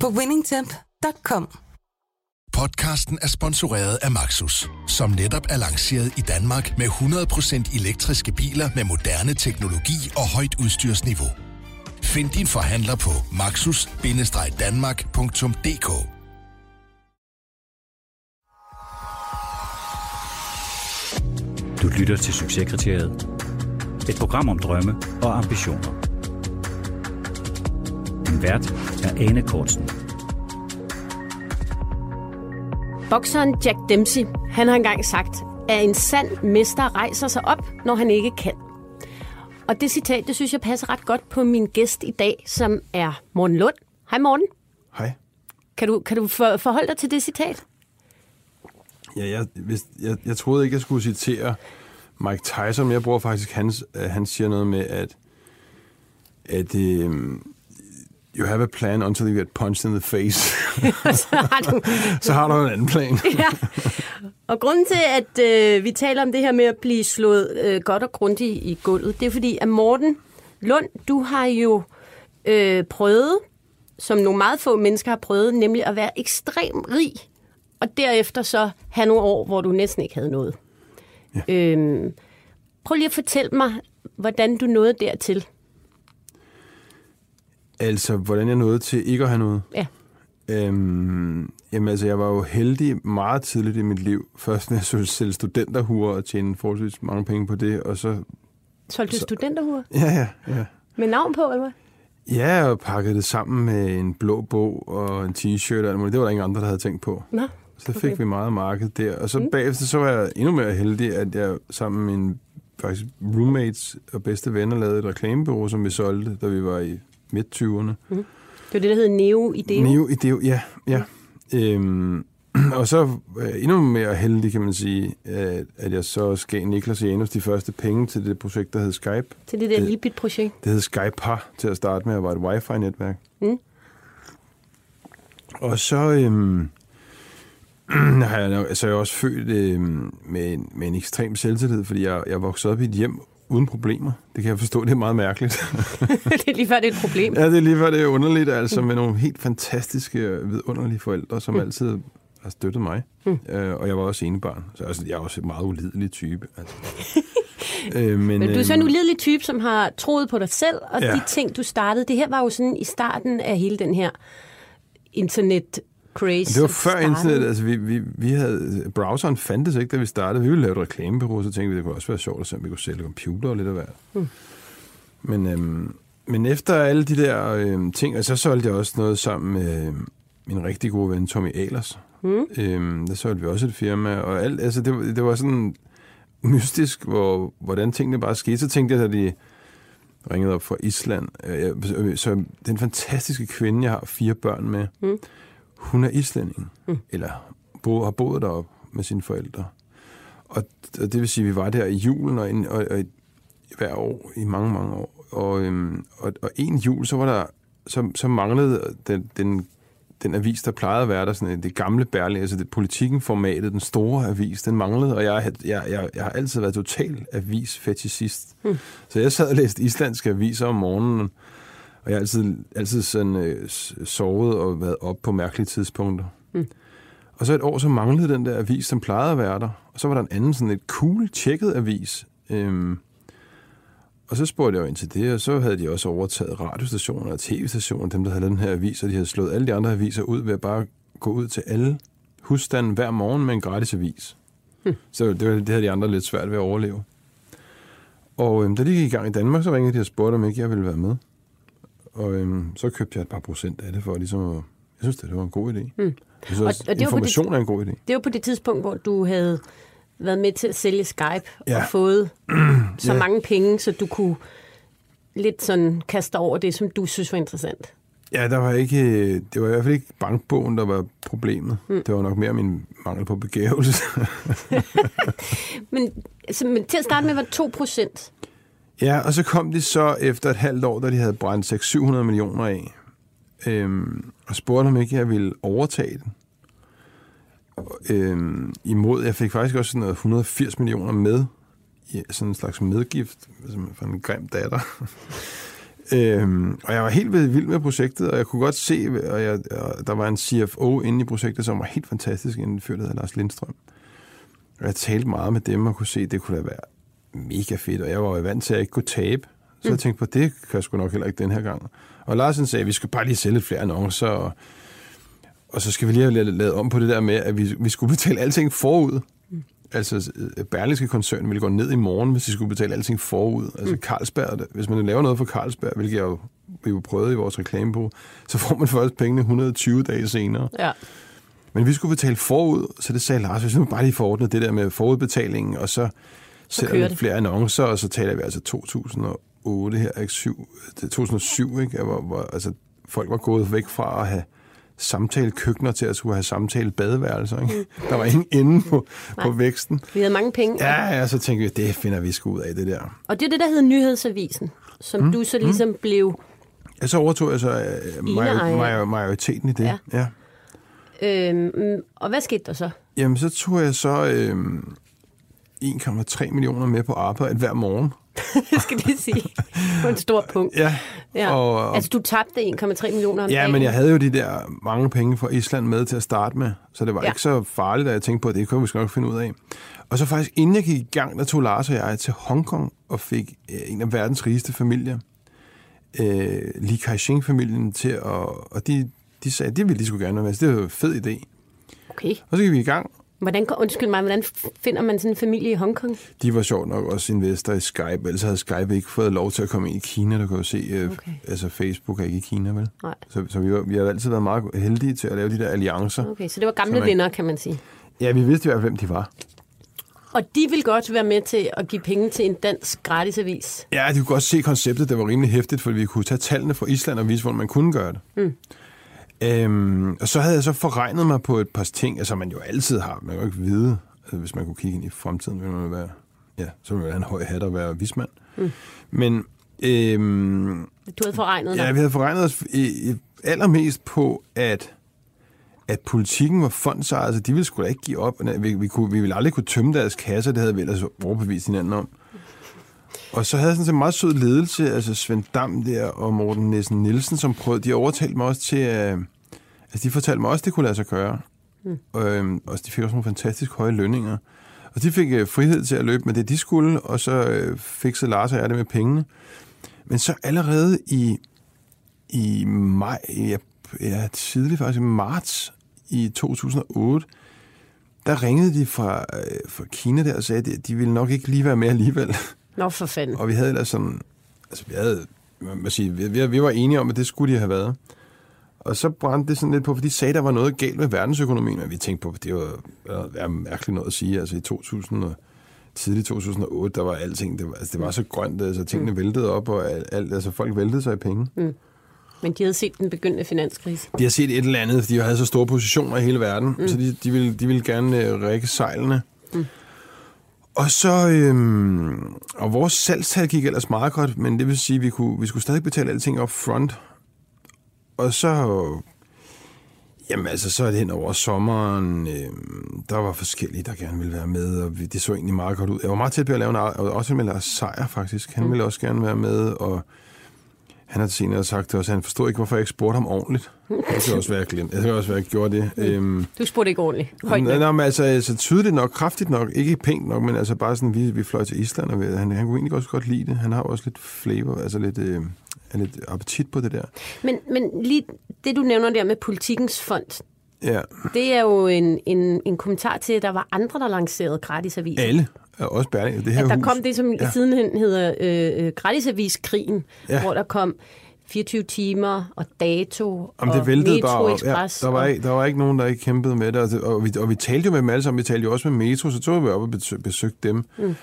på winningtemp.com. Podcasten er sponsoreret af Maxus, som netop er lanceret i Danmark med 100% elektriske biler med moderne teknologi og højt udstyrsniveau. Find din forhandler på maxus-danmark.dk Du lytter til Succeskriteriet. Et program om drømme og ambitioner. Din vært er Ane Kortsen. Bokseren Jack Dempsey, han har engang sagt, at en sand mester rejser sig op, når han ikke kan. Og det citat, det synes jeg passer ret godt på min gæst i dag, som er Morten Lund. Hej Morten. Hej. Kan du, kan du for, forholde dig til det citat? Ja, jeg, hvis, jeg, jeg troede ikke, jeg skulle citere Mike Tyson, men jeg bruger faktisk hans, uh, han siger noget med, at, at um, you have a plan until you get punched in the face. så, har du... så har du en anden plan. ja. Og grunden til, at øh, vi taler om det her med at blive slået øh, godt og grundigt i gulvet, det er fordi, at Morten Lund, du har jo øh, prøvet, som nogle meget få mennesker har prøvet, nemlig at være ekstremt rig, og derefter så have nogle år, hvor du næsten ikke havde noget. Ja. Øhm, prøv lige at fortælle mig, hvordan du nåede dertil. Altså, hvordan jeg nåede til ikke at have noget? Ja. Øhm, jamen altså, jeg var jo heldig meget tidligt i mit liv. Først med at sælge studenterhuer og tjene forholdsvis mange penge på det, og så... Solgte du studenterhuer? Ja, ja, ja. Med navn på, eller hvad? Ja, og pakkede det sammen med en blå bog og en t-shirt og alt muligt. Det var der ingen andre, der havde tænkt på. Nå, så fik okay. vi meget marked der. Og så mm. bagefter så var jeg endnu mere heldig, at jeg sammen med mine faktisk roommates og bedste venner lavede et reklamebureau, som vi solgte, da vi var i midt-20'erne. Mm. Det var det, der hed Neo Ideo? Neo Ideo, ja. ja. Mm. Øhm, og så øh, endnu mere heldig, kan man sige, at, at jeg så gav Niklas Janus de første penge til det projekt, der hed Skype. Til det der Libit-projekt? Det hed Skype Par til at starte med, og var et wifi-netværk. Mm. Og så... Øhm, har jeg, altså jeg også født øh, med, en, med en ekstrem selvtillid, fordi jeg, jeg voksede op i et hjem uden problemer. Det kan jeg forstå, det er meget mærkeligt. det er lige før, det er et problem. Ja, det er lige før, det er underligt, altså med nogle helt fantastiske, vidunderlige forældre, som mm. altid har støttet mig. Mm. Øh, og jeg var også enebarn, så altså, jeg er også et meget ulidelig type. Altså. øh, men, men du er sådan en ulidelig type, som har troet på dig selv, og ja. de ting, du startede. Det her var jo sådan i starten af hele den her internet craze. Det var før internet. Altså, vi, vi, vi havde, browseren fandtes ikke, da vi startede. Vi ville lave et reklamebureau, så tænkte vi, det kunne også være sjovt at se, om vi kunne sælge computer og lidt af hvert. Mm. Men, øhm, men efter alle de der øhm, ting, og så solgte jeg også noget sammen med øhm, min rigtig gode ven Tommy Ahlers. Mm. Øhm, der solgte vi også et firma, og alt, altså, det, det var sådan mystisk, hvor, hvordan tingene bare skete. Så tænkte jeg, at de ringede op fra Island. Øh, så den fantastiske kvinde, jeg har fire børn med, mm hun er islænding, mm. eller bo, har boet deroppe med sine forældre. Og, og det vil sige, at vi var der i julen og, og, og hver år i mange, mange år. Og, øhm, og, og en jul, så var der så, så manglede den, den, den avis, der plejede at være der, sådan det gamle Berling, altså det politikken-formatet, den store avis, den manglede, og jeg, jeg, jeg, jeg har altid været total avis-fetishist. Mm. Så jeg sad og læste islandske aviser om morgenen, og jeg har altid, altid sådan, øh, sovet og været op på mærkelige tidspunkter. Mm. Og så et år, så manglede den der avis, som plejede at være der. Og så var der en anden sådan et cool, tjekket avis. Øhm, og så spurgte jeg jo ind til det, og så havde de også overtaget radiostationer og tv-stationer, dem der havde den her avis, og de havde slået alle de andre aviser ud ved at bare gå ud til alle husstanden hver morgen med en gratis avis. Hmm. Så det, var, det havde de andre lidt svært ved at overleve. Og øhm, da de gik i gang i Danmark, så ringede de og spurgte, om ikke jeg ville være med. Og øhm, så købte jeg et par procent af det, for ligesom at, jeg synes, det, var en god idé. Mm. Jeg synes og, og det information det, er en god idé. Det var på det tidspunkt, hvor du havde været med til at sælge Skype ja. og fået så ja. mange penge, så du kunne lidt sådan kaste over det, som du synes var interessant. Ja, der var ikke, det var i hvert fald ikke bankbogen, der var problemet. Mm. Det var nok mere min mangel på begævelse. Men, altså, men til at starte med var det 2 procent ja, og så kom de så efter et halvt år, da de havde brændt 600-700 millioner af, øhm, og spurgte, om ikke jeg ville overtage den. Øhm, imod, jeg fik faktisk også sådan noget 180 millioner med, ja, sådan en slags medgift, altså for en grim datter. Øhm, og jeg var helt vild med projektet, og jeg kunne godt se, og, jeg, og der var en CFO inde i projektet, som var helt fantastisk, en fyr, der hedder Lars Lindstrøm. Og jeg talte meget med dem og kunne se, at det kunne da være mega fedt, og jeg var jo vant til, at ikke kunne tabe. Så jeg tænkte på, det kan jeg sgu nok heller ikke den her gang. Og Larsen sagde, at vi skal bare lige sælge lidt flere annoncer, og, og så skal vi lige have lavet, lavet om på det der med, at vi, vi skulle betale alting forud. Altså, øh, Berlingske koncern ville gå ned i morgen, hvis de skulle betale alting forud. Altså, Carlsberg, hvis man laver noget for Carlsberg, hvilket jeg jo, vi jo prøvede i vores reklame på, så får man først pengene 120 dage senere. Ja. Men vi skulle betale forud, så det sagde Lars, hvis nu bare lige forordnet det der med forudbetalingen, og så vi det. flere annoncer, og så taler vi altså 2008 her, ikke? 7, det er 2007, ikke? Hvor, hvor, altså, folk var gået væk fra at have samtale køkkener til at skulle have samtale badeværelser. Ikke? Mm. Der var ingen ende på, på væksten. Vi havde mange penge. Ja, ja, så tænkte vi, det finder vi sgu ud af, det der. Og det er det, der hedder Nyhedsavisen, som mm. du så ligesom mm. blev... Ja, så overtog jeg så øh, major, major, majoriteten i det. Ja. ja. Øhm, og hvad skete der så? Jamen, så tog jeg så øh, 1,3 millioner med på arbejde hver morgen. skal det sige? På en stor punkt. Ja, Ja. og, og, Altså, du tabte 1,3 millioner om ja dagen. men jeg havde jo de der mange penge fra Island med til at starte med, så det var Ja. ikke så farligt, at jeg tænkte på, at det kunne vi nok finde ud af. Og så faktisk, inden jeg gik i gang, der tog Lars og jeg til Hongkong og fik øh, en af verdens rigeste familier, øh, Li Ka-shing-familien, til at... Og de, de sagde, at det ville de skulle gerne være med, så det var jo en fed idé. Okay. Og så gik vi i gang, Hvordan, undskyld mig, hvordan finder man sådan en familie i Hongkong? De var sjovt nok også investor i Skype, ellers havde Skype ikke fået lov til at komme ind i Kina. Du kan jo se, øh, Okay. altså Facebook er ikke i Kina, vel? Nej. Så, så vi, var, vi har altid været meget heldige til at lave de der alliancer. Okay, så det var gamle man- venner, kan man sige. Ja, vi vidste i hvert fald, hvem de var. Og de vil godt være med til at give penge til en dansk gratisavis. Ja, de kunne godt se konceptet, det var rimelig hæftigt, fordi vi kunne tage tallene fra Island og vise, hvordan man kunne gøre det. Mm. Øhm, og så havde jeg så forregnet mig på et par ting, altså man jo altid har, man kan jo ikke vide, altså, hvis man kunne kigge ind i fremtiden, ville man være, ja, så ville man have en høj hat og være vismand. Mm. Men øhm, Du havde forregnet Ja, dig. vi havde forregnet os i, i allermest på, at, at politikken var fondsejet, altså de ville sgu da ikke give op. Vi, vi, kunne, vi ville aldrig kunne tømme deres kasser, det havde vi ellers overbevist hinanden om. Og så havde jeg sådan en meget sød ledelse, altså Svend Dam der og Morten Nielsen Nielsen, som prøvede, de overtalte mig også til, at, altså de fortalte mig også, at det kunne lade sig gøre. Mm. Og, øhm, og de fik også nogle fantastisk høje lønninger. Og de fik øh, frihed til at løbe med det, de skulle, og så øh, fik så Lars og jeg det med pengene. Men så allerede i, i maj, ja, ja, tidligt faktisk, i marts i 2008, der ringede de fra, øh, fra Kina der og sagde, at de ville nok ikke lige være med alligevel. Nå, for fanden. Og vi havde ellers sådan, altså vi havde, man sige, vi, vi, vi var enige om, at det skulle de have været. Og så brændte det sådan lidt på, for de sagde, der var noget galt med verdensøkonomien, og vi tænkte på, at det var, var, var mærkeligt noget at sige. Altså i 2000 og, tidligt 2008, der var alting, det var, altså, det var så grønt, altså tingene mm. væltede op, og alt, alt, altså folk væltede sig i penge. Mm. Men de havde set den begyndende finanskrise. De har set et eller andet, fordi de havde så store positioner i hele verden, mm. så de, de, ville, de ville gerne øh, række sejlene. Mm. Og så, øhm, og vores salgstal gik ellers meget godt, men det vil sige, at vi, kunne, vi skulle stadig betale alting up front. Og så, jamen altså, så er det hen over sommeren, øhm, der var forskellige, der gerne ville være med, og vi, det så egentlig meget godt ud. Jeg var meget tæt på at lave en, også med Lars Seier faktisk, han mm. ville også gerne være med, og han har senere sagt til os, at han forstod ikke, hvorfor jeg ikke spurgte ham ordentligt. Det kan også være, jeg glemt. Det kan også være, at jeg gjorde det. Øhm, Du spurgte ikke ordentligt. Højt Nej, nok. nej, men altså, altså tydeligt nok, kraftigt nok, ikke pænt nok, men altså bare sådan, vi, vi fløj til Island, og vi, han, han kunne egentlig også godt lide det. Han har også lidt flavor, altså lidt, øh, lidt appetit på det der. Men, men lige det, du nævner der med politikens fond, Ja, det er jo en, en, en kommentar til, at der var andre, der lancerede gratisaviser. alle, og også Berling, det her At der hus. kom det, som Ja. sidenhen hedder øh, øh, gratisaviskrigen, Ja. hvor der kom 24 timer og dato og det væltede Metro bare op. Ja, der, var og, ikke, der var ikke nogen, der ikke kæmpede med det. Og, det, og, vi, og vi talte jo med dem alle sammen. Vi talte jo også med Metro, så tog vi op og besøg, besøgte dem. Mm.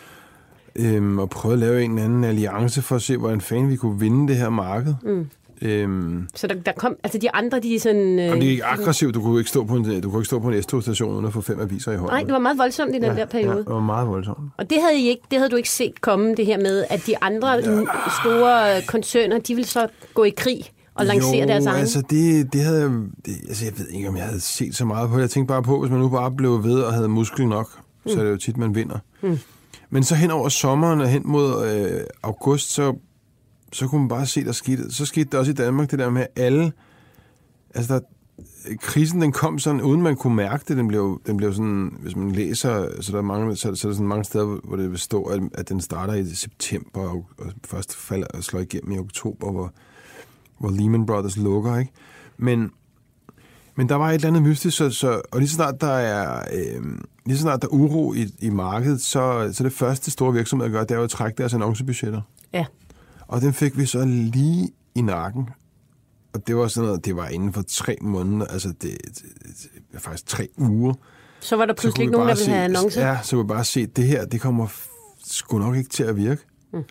Øhm, og prøvede at lave en eller anden alliance for at se, hvordan fanden vi kunne vinde det her marked. Mm. Øhm, Så der, der kom, altså de andre, de er sådan... Øh, og det er ikke aggressivt. Du kunne ikke stå på en, du kunne ikke stå på en S-togstation uden at få fem aviser i hånden. Nej, det var meget voldsomt i den ja, der periode. Ja, det var meget voldsomt. Og det havde, I ikke, det havde du ikke set komme, det her med, at de andre ja. store koncerner, de ville så gå i krig og lancere jo, deres egen. altså det, det havde jeg, det, altså jeg ved ikke, om jeg havde set så meget på det. Jeg tænkte bare på, hvis man nu bare blev ved og havde muskel nok, mm. så er det jo tit, man vinder. Mm. Men så hen over sommeren og hen mod øh, august, så, så kunne man bare se, der skete. Så skete der også i Danmark det der med, at alle... Altså, der, krisen den kom sådan, uden man kunne mærke det. Den blev, den blev sådan, hvis man læser, så der er, mange, så, så er der sådan mange steder, hvor det vil stå, at, at den starter i september, og, og først falder og slår igennem i oktober, hvor, hvor Lehman Brothers lukker, ikke? Men, men der var et eller andet mystisk, så, så, og lige så snart der er, øh, lige så snart der er uro i, i markedet, så, så det første store virksomhed gør, det er jo at trække deres annoncebudgetter. Ja. Og den fik vi så lige i nakken. Og det var sådan noget, det var inden for tre måneder, altså det, det, det faktisk tre uger. Så var der pludselig ikke nogen, der ville have se- annoncer. Ja, så kunne vi bare se, det her, det kommer sgu nok ikke til at virke. Mm.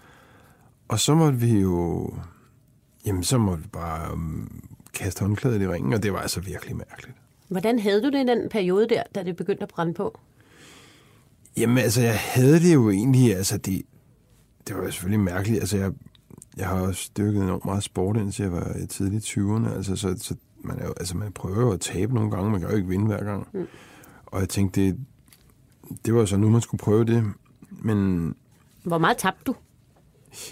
Og så måtte vi jo, jamen så måtte vi bare um, kaste håndklædet i ringen, og det var altså virkelig mærkeligt. Hvordan havde du det i den periode der, da det begyndte at brænde på? Jamen altså, jeg havde det jo egentlig, altså det, det var selvfølgelig mærkeligt. Altså jeg, jeg har også dykket enormt meget sport, indtil jeg var i tidligt 20'erne. Altså, så, så man, er jo, altså, man prøver jo at tabe nogle gange, man kan jo ikke vinde hver gang. Mm. Og jeg tænkte, det, det var så nu, man skulle prøve det. Men Hvor meget tabte du?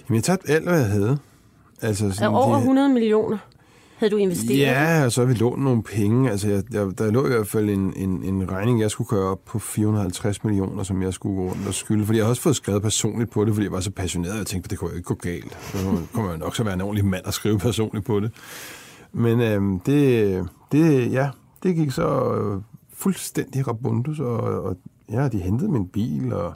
jamen, jeg tabte alt, hvad jeg havde. Altså, sådan, over de- 100 millioner havde du investeret? Ja, og så har vi lånt nogle penge. Altså, jeg, jeg, der lå i hvert fald en, en, en regning, jeg skulle køre op på 450 millioner, som jeg skulle gå rundt og skylde. Fordi jeg har også fået skrevet personligt på det, fordi jeg var så passioneret, og jeg tænkte, det kunne jo ikke gå galt. Så kommer jeg nok så være en ordentlig mand og skrive personligt på det. Men øhm, det, det, ja, det gik så øh, fuldstændig rabundus, og, og ja, de hentede min bil, og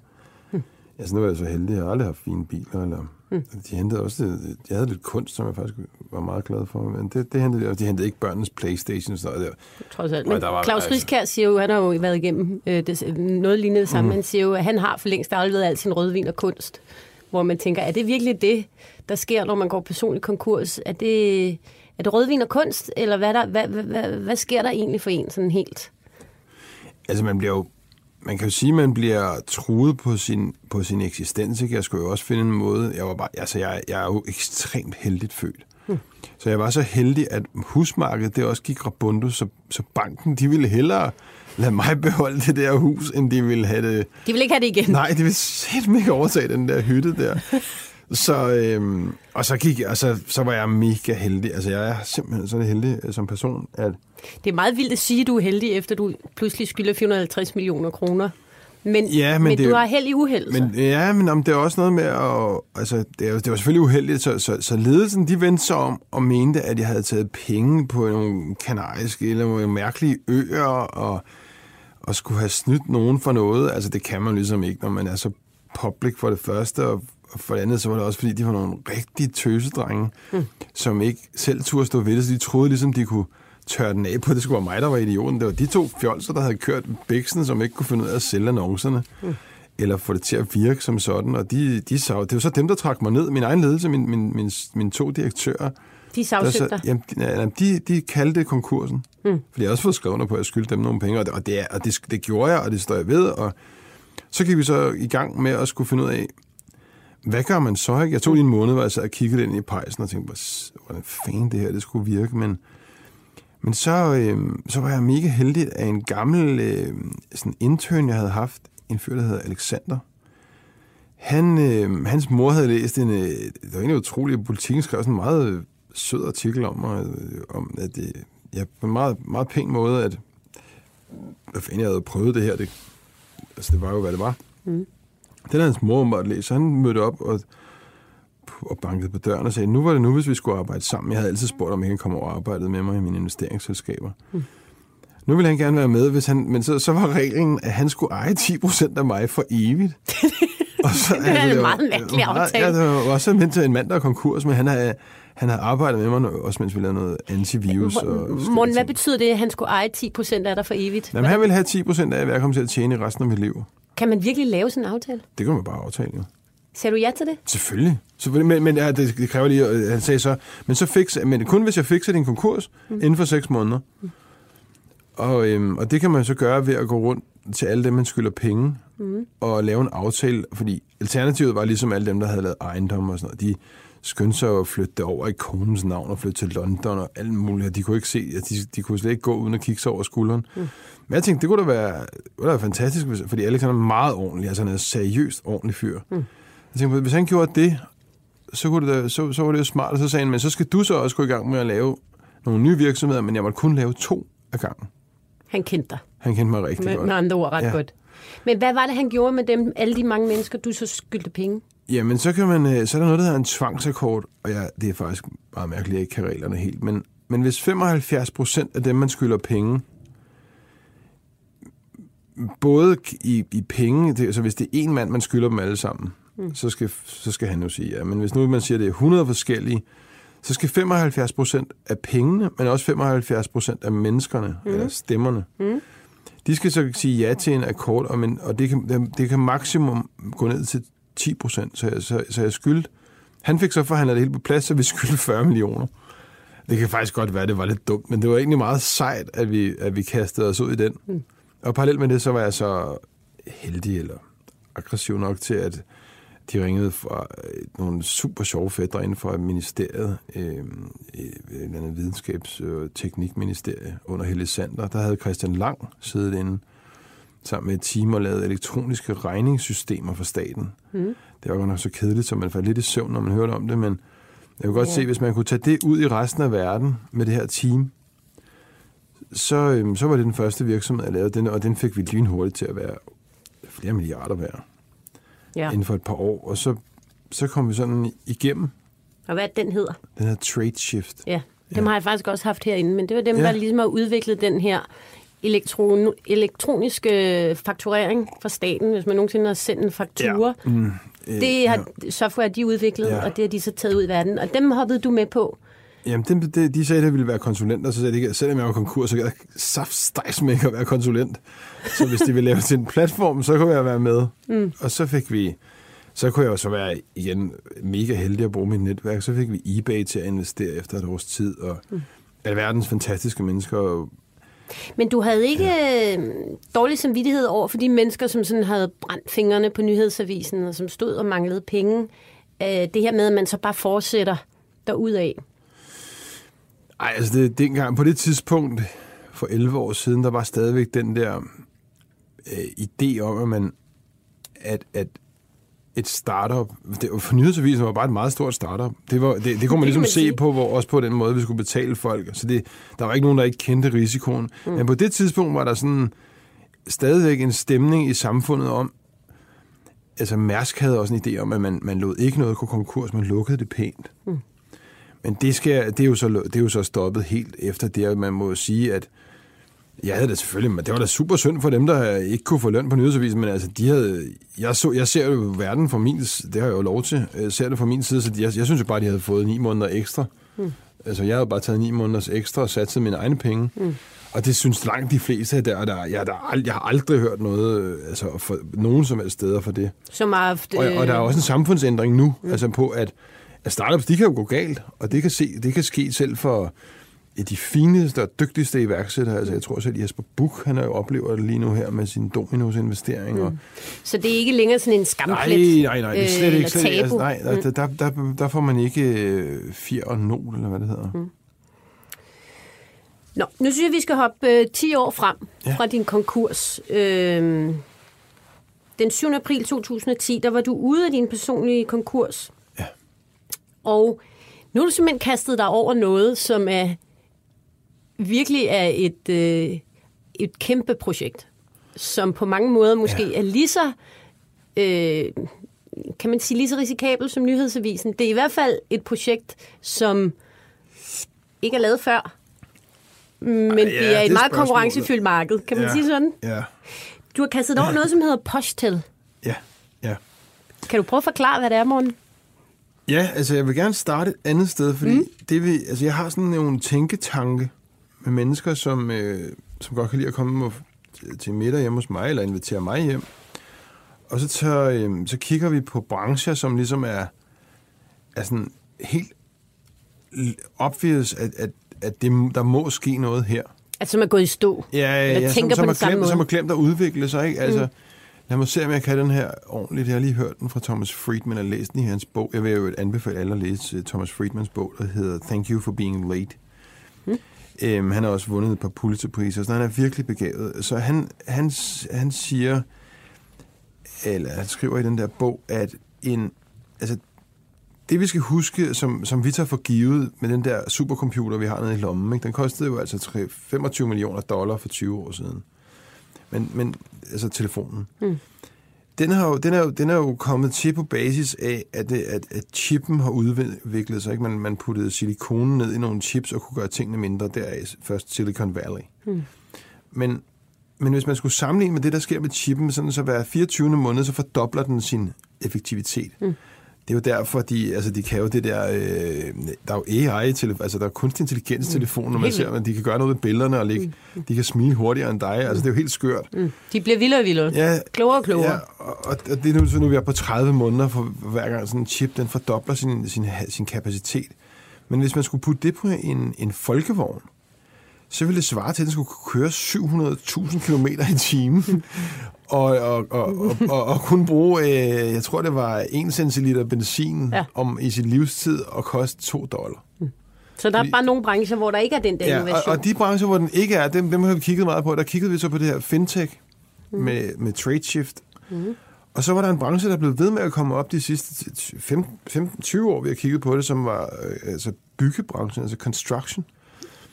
Altså, nu er jeg så heldig, jeg har aldrig haft fine biler, eller... Mm. De hentede også... Det, jeg havde lidt kunst, som jeg faktisk var meget glad for, men det, det hentede de, og de hentede ikke børnenes Playstation, så der. Trods alt. Men der var- Claus altså- Riskær siger jo, han har jo været igennem øh, det, noget lignende det samme. Mm. Han siger jo, at han har for længst afleveret al sin rødvin og kunst. Hvor man tænker, er det virkelig det, der sker, når man går personlig konkurs? Er det, er det rødvin og kunst, eller hvad, der, hvad, hvad, hvad, hvad sker der egentlig for en sådan helt? Altså, man bliver jo... Man kan jo sige, at man bliver truet på sin, på sin eksistens, ikke? Jeg skulle jo også finde en måde... Jeg, var bare, altså, jeg, jeg er jo ekstremt heldigt født. Hmm. Så jeg var så heldig, at husmarkedet det også gik rabundus, så, så banken, de ville hellere lade mig beholde det der hus, end de ville have det... De vil ikke have det igen. Nej, de vil sætte ikke overtage den der hytte der. Så, øhm, og så, gik jeg, og så, så var jeg mega heldig. Altså, jeg er simpelthen så heldig øh, som person, at Det er meget vildt at sige, at du er heldig, efter du pludselig skylder 450 millioner kroner. Men, Ja, men men det- du har held i uheld. Men ja, men om det er også noget med at... Altså, det, er, det var selvfølgelig uheldigt, så, så, så ledelsen, de vendte sig om og mente, at jeg havde taget penge på nogle kanariske eller nogle mærkelige øer, og, og skulle have snydt nogen for noget. Altså, det kan man ligesom ikke, når man er så public for det første, og for det andet, så var det også, fordi de var nogle rigtige tøsedrenge, mm. som ikke selv turde stå ved det, så de troede ligesom, de kunne tørre den af på, det skulle være mig, der var idioten. Det var de to fjolser, der havde kørt bæksen, som ikke kunne finde ud af at sælge annoncerne. Mm eller få det til at virke som sådan. Og de, de sav, det var så dem, der trak mig ned. Min egen ledelse, min, min, min, mine to direktører, De sagsøgte dig. jamen, de, de, kaldte det konkursen. Mm. Fordi jeg også fået skrevet på, at jeg skyldte dem nogle penge, og det, og det, og det, det gjorde jeg, og det står jeg ved. Og så gik vi så i gang med at skulle finde ud af, hvad gør man så? Ikke? Jeg tog lige en måned, hvor jeg sad og kiggede ind i pejsen og tænkte, hvordan fanden det her det skulle virke, men... Men så, øh, så var jeg mega heldig af en gammel øh, sådan intern, jeg havde haft, en fyr, der hedder Alexander. Han, øh, hans mor havde læst en, øh, det var egentlig utroligt, politikken skrev sådan en meget øh, sød artikel om mig, øh, om at det, ja, på en meget, meget pæn måde, at hvad fanden jeg havde prøvet det her, det, altså det var jo, hvad det var. Mm. Den havde hans mor læst, så han mødte op og, og bankede på døren og sagde, nu var det nu, hvis vi skulle arbejde sammen. Jeg havde altid spurgt, om jeg kan komme over og arbejde med mig i mine investeringsselskaber. Mm. Nu ville han gerne være med, hvis han, men så, så var reglen, at han skulle eje 10% af mig for evigt. og så, Det er en var- meget mærkelig aftale. Ja, det var også til en mand, der er konkurs, men han har, han har arbejdet med mig, også mens vi lavede noget antivirus. Morten, hvad betyder det, at han skulle eje 10 procent af dig for evigt? Jamen, han ville have 10% af, hvad jeg kommer til at tjene resten af mit liv. Kan man virkelig lave sådan en aftale? Det kan man bare aftale, jo. Sagde du ja til det? Selvfølgelig. Selvfølgelig. Men, men ja, det, det kræver lige, at han sagde så, men, så fix, men kun hvis jeg fikser din konkurs mm. inden for seks måneder. Mm. Og, øhm, og det kan man så gøre ved at gå rundt til alle dem, man skylder penge, mm. og lave en aftale, fordi alternativet var ligesom alle dem, der havde lavet ejendom og sådan noget, de skyndte sig at flytte over i konens navn og flytte til London og alt muligt. De kunne ikke se, at de, de kunne slet ikke gå uden at kigge sig over skulderen. Mm. Men jeg tænkte, det kunne da være, det kunne da være fantastisk, hvis, fordi Alex er meget ordentlig, altså han er en seriøst ordentlig fyr. Mm. Jeg tænkte, hvis han gjorde det, så, kunne det da, så, så var det jo smart, og så sagde han, men så skal du så også gå i gang med at lave nogle nye virksomheder, men jeg må kun lave to af gangen. Han kendte dig. Han kendte mig rigtig med, godt. Med andre ord ret ja. godt. Men hvad var det, han gjorde med dem, alle de mange mennesker, du så skyldte penge? Jamen, så, kan man, øh, så er der noget, der hedder en tvangsakkord, og ja, det er faktisk meget mærkeligt, at jeg ikke kan reglerne helt, men, men hvis 75 procent af dem, man skylder penge, både i, i penge, det, altså hvis det er en mand, man skylder dem alle sammen, mm. så, skal, så skal han jo sige ja. Men hvis nu man siger, at det er 100 forskellige, så skal 75 procent af pengene, men også 75 procent af menneskerne, mm. eller stemmerne, mm. de skal så sige ja til en akkord, og, men, og det, kan, det kan maksimum gå ned til 10 procent, så, så, så jeg skyldte. Han fik så forhandlet det helt på plads, så vi skyldte 40 millioner. Det kan faktisk godt være, det var lidt dumt, men det var egentlig meget sejt, at vi, at vi kastede os ud i den. Mm. Og parallelt med det, så var jeg så heldig eller aggressiv nok til, at de ringede fra øh, nogle super sjove fætter inden for ministeriet, øh, et andet videnskabs- og teknikministerie under Helle Sander. Der havde Christian Lang siddet inde sammen med et team og lavet elektroniske regningssystemer for staten. Mm. Det var godt nok så kedeligt, så man faldt lidt i søvn, når man hørte om det, men jeg kunne godt ja. se, hvis man kunne tage det ud i resten af verden med det her team, så, øhm, så var det den første virksomhed, jeg lavede, den, og den fik vi lynhurtigt til at være flere milliarder værd ja. inden for et par år. Og så, så kom vi sådan igennem. Og hvad den hedder? Den hedder Trade Shift. Ja, dem ja. har jeg faktisk også haft herinde, men det var dem, ja. der ligesom har udviklet den her elektron, elektroniske fakturering fra staten, hvis man nogensinde har sendt en faktura. Ja. Mm, øh, det har ja. software, de udviklet, ja. og det har de så taget ud i verden. Og dem hoppede du med på. Jamen, de, de, de sagde, at jeg ville være konsulent, og så sagde de, selvom jeg var konkurs, så kan jeg saftstejs med ikke at være konsulent. Så hvis de ville lave til en platform, så kunne jeg være med. Mm. Og så fik vi, så kunne jeg jo så være igen mega heldig at bruge mit netværk. Så fik vi eBay til at investere efter et års tid, og mm. alverdens fantastiske mennesker. Men du havde ikke ja. Øh, dårlig samvittighed over for de mennesker, som sådan havde brændt fingrene på nyhedsavisen, og som stod og manglede penge. Øh, det her med, at man så bare fortsætter derudad. Ej, altså det, dengang, på det tidspunkt, for 11 år siden, der var stadigvæk den der øh, idé om, at man, at, at et startup, det, for nyhedsavisen var bare et meget stort startup. Det, var, det, det kunne man ligesom man se på, hvor, også på den måde, vi skulle betale folk. Så det, der var ikke nogen, der ikke kendte risikoen. Mm. Men på det tidspunkt var der sådan stadigvæk en stemning i samfundet om, altså Mærsk havde også en idé om, at man, man lod ikke noget gå konkurs, man lukkede det pænt. Mm. Men det, skal, det, er jo så, det er jo så stoppet helt efter det, at man må sige, at jeg havde det selvfølgelig, men det var da super synd for dem, der ikke kunne få løn på nyhedsavisen, men altså, de havde, jeg, så, jeg ser jo verden fra min, det har jeg jo lov til, jeg ser det fra min side, så de, jeg, jeg synes jo bare, de havde fået ni måneder ekstra. Mm. Altså, jeg havde bare taget ni måneders ekstra og sat mine egne penge. Mm. Og det synes langt de fleste der, der, jeg, der, jeg har aldrig hørt noget, altså for nogen som helst steder for det. Som haft, og, og der er også en samfundsændring nu, mm. altså på, at at startups, de kan jo gå galt, og det kan, se, det kan ske selv for de fineste og dygtigste iværksættere. Altså, jeg tror selv, Jesper Buch, han er jo oplever det lige nu her med sin Dominos investeringer. Mm. Så det er ikke længere sådan en skamplet? Nej, nej, nej, det er slet øh, ikke. Slet, altså, nej, mm. der, der, der, der får man ikke øh, fjer og nol, eller hvad det hedder. Mm. Nå, nu synes jeg, vi skal hoppe øh, 10 år frem ja. fra din konkurs. Øh, den 7. april 2010, der var du ude af din personlige konkurs. Og nu er du simpelthen kastet dig over noget, som er virkelig er et, øh, et kæmpe projekt, som på mange måder måske ja. er lige så, øh, kan man sige, lige så risikabelt som nyhedsavisen. Det er i hvert fald et projekt, som ikke er lavet før, men ja, det er et det meget konkurrencefyldt marked, kan man ja, sige sådan? Ja. Du har kastet over noget, som hedder Postel. Ja, ja. Kan du prøve at forklare, hvad det er, morgen? Ja, altså jeg vil gerne starte et andet sted, fordi mm. det vil, altså, jeg har sådan nogle tænketanke med mennesker, som, øh, som godt kan lide at komme og, til middag hjemme hos mig, eller invitere mig hjem. og så, tør, øhm, så kigger vi på brancher, som ligesom er, er sådan helt obvious, at, at, at det, der må ske noget her. Altså, som er gået i stå. Ja, ja, ja tænker som, på som, den har samme glemt, måde. som har glemt at udvikle sig. Ikke? Altså, mm. Lad mig se, om jeg kan den her ordentligt. Jeg har lige hørt den fra Thomas Friedman og læst den i hans bog. Jeg vil jo anbefale alle at læse uh, Thomas Friedmans bog, der hedder Thank You for Being Late. Mm. Øhm, han har også vundet et par Pulitzerpriser, så han er virkelig begavet. Så han, han, han siger, eller han skriver i den der bog, at en, altså, det vi skal huske, som, som vi tager for givet med den der supercomputer, vi har nede i lommen, ikke? den kostede jo altså 3, 25 millioner dollar for 20 år siden. Men, men altså telefonen. Mm. Den, har jo, den, er jo, den er jo kommet til på basis af, at, det, at, at chippen har udviklet sig. Ikke? Man, man puttede silikonen ned i nogle chips og kunne gøre tingene mindre. Deraf først Silicon Valley. Mm. Men, men hvis man skulle sammenligne med det, der sker med chippen, sådan så hver 24. måned, så fordobler den sin effektivitet. Mm. Det er jo derfor, de, altså, de kan jo det der... Øh, der er jo AI, til, altså der er kunstig intelligens telefon, når man ser, at de kan gøre noget med billederne, og lægge, mm. de kan smile hurtigere end dig. Altså, det er jo helt skørt. Mm. De bliver vildere og vildere. Ja, klogere og klogere. Ja, og, og det er nu, så nu vi er på 30 måneder, for hver gang sådan en chip, den fordobler sin, sin, sin kapacitet. Men hvis man skulle putte det på en, en folkevogn, så ville det svare til, at den skulle køre 700.000 km i timen. og, og, og, og, og, og kunne bruge, øh, jeg tror det var 1 centiliter benzin Ja. om i sin livstid og koste 2 dollar. Så der er bare nogle brancher, hvor der ikke er den der Ja, og, innovation. og de brancher, hvor den ikke er, dem, dem har vi kigget meget på. Der kiggede vi så på det her fintech mm. med, med TradeShift. Mm. Og så var der en branche, der blev ved med at komme op de sidste 15-20 år, vi har kigget på det, som var øh, altså byggebranchen, altså construction.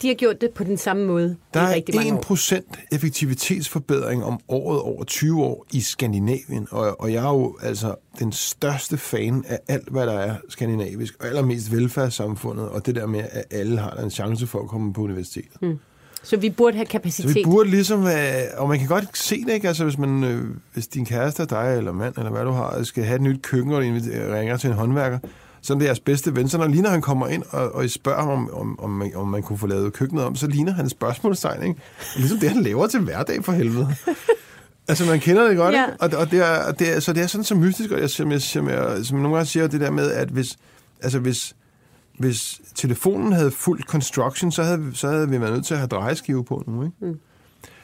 De har gjort det på den samme måde Der er rigtig mange år. 1% effektivitetsforbedring om året over 20 år i Skandinavien, og, og jeg er jo altså den største fan af alt, hvad der er skandinavisk, og allermest velfærdssamfundet, og det der med, at alle har en chance for at komme på universitetet. Mm. Så vi burde have Så kapacitet. vi burde ligesom, øh, og man kan godt se det, ikke? Altså, hvis, man, øh, hvis din kæreste, dig eller mand, eller hvad du har, skal have et nyt køkken, og ringer til en håndværker, så er det jeres bedste ven. Så når lige når han kommer ind, og, og I spørger ham, om, om, om, man, om man kunne få lavet køkkenet om, så ligner han spørgsmålstegn, ikke? Ligesom det, han laver til hverdag for helvede. Altså, man kender det godt, Ja. ikke? Og, og det er, og det er, så det er sådan så mystisk, og jeg, som, jeg, som, jeg, som nogle gange siger, det der med, at hvis, altså hvis, hvis telefonen havde fuldt construction, så havde, så havde vi været nødt til at have drejeskive på nu, ikke? Mm.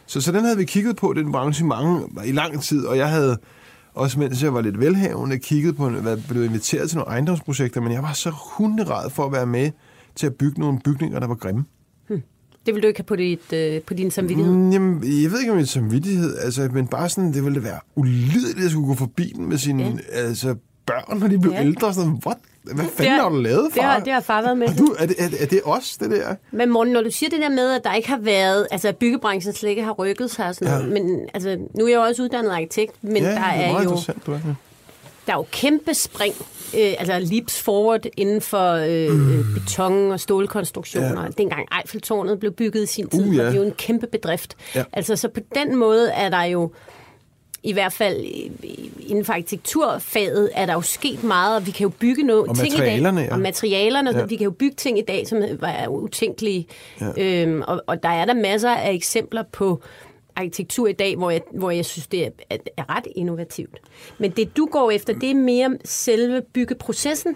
Så, så den havde vi kigget på, den branche, i, mange, i lang tid, og jeg havde også mens jeg var lidt velhavende, kigget på, været blevet inviteret til nogle ejendomsprojekter, men jeg var så hunderad for at være med til at bygge nogle bygninger, der var grimme. Det vil du ikke have på, dit, øh, på din samvittighed. Mm, jamen, jeg ved ikke om er samvittighed, altså, men bare sådan, det ville være ulideligt at skulle gå forbi den med sine Ja. altså, børn, når de blev ja. ældre. Sådan, What? Hvad Det fanden har- du lavet, Det far? har, det har far været med. Er, du, er, det, er, det- er det os, det der? Men Morten, når du siger det der med, at der ikke har været, altså at byggebranchen slet ikke har rykket sig og sådan Ja. noget, men altså, nu er jeg jo også uddannet arkitekt, men ja, der det er er jo du er. Ja. der er jo kæmpe spring, øh, altså leaps forward inden for øh, mm. beton- og stålkonstruktioner. Ja. Dengang Eiffeltårnet blev bygget i sin tid, Uh, uh, ja. var det jo en kæmpe bedrift. Ja. Altså, så på den måde er der jo, i hvert fald inden for arkitekturfaget, er der jo sket meget, og vi kan jo bygge noget, Og ting i dag. ja. Og materialerne, ja. Vi kan jo bygge ting i dag, som var utænkelige. Ja. Øhm, og, og der er der masser af eksempler på arkitektur i dag, hvor jeg, hvor jeg synes, det er, er, er ret innovativt. Men det, du går efter, det er mere selve byggeprocessen.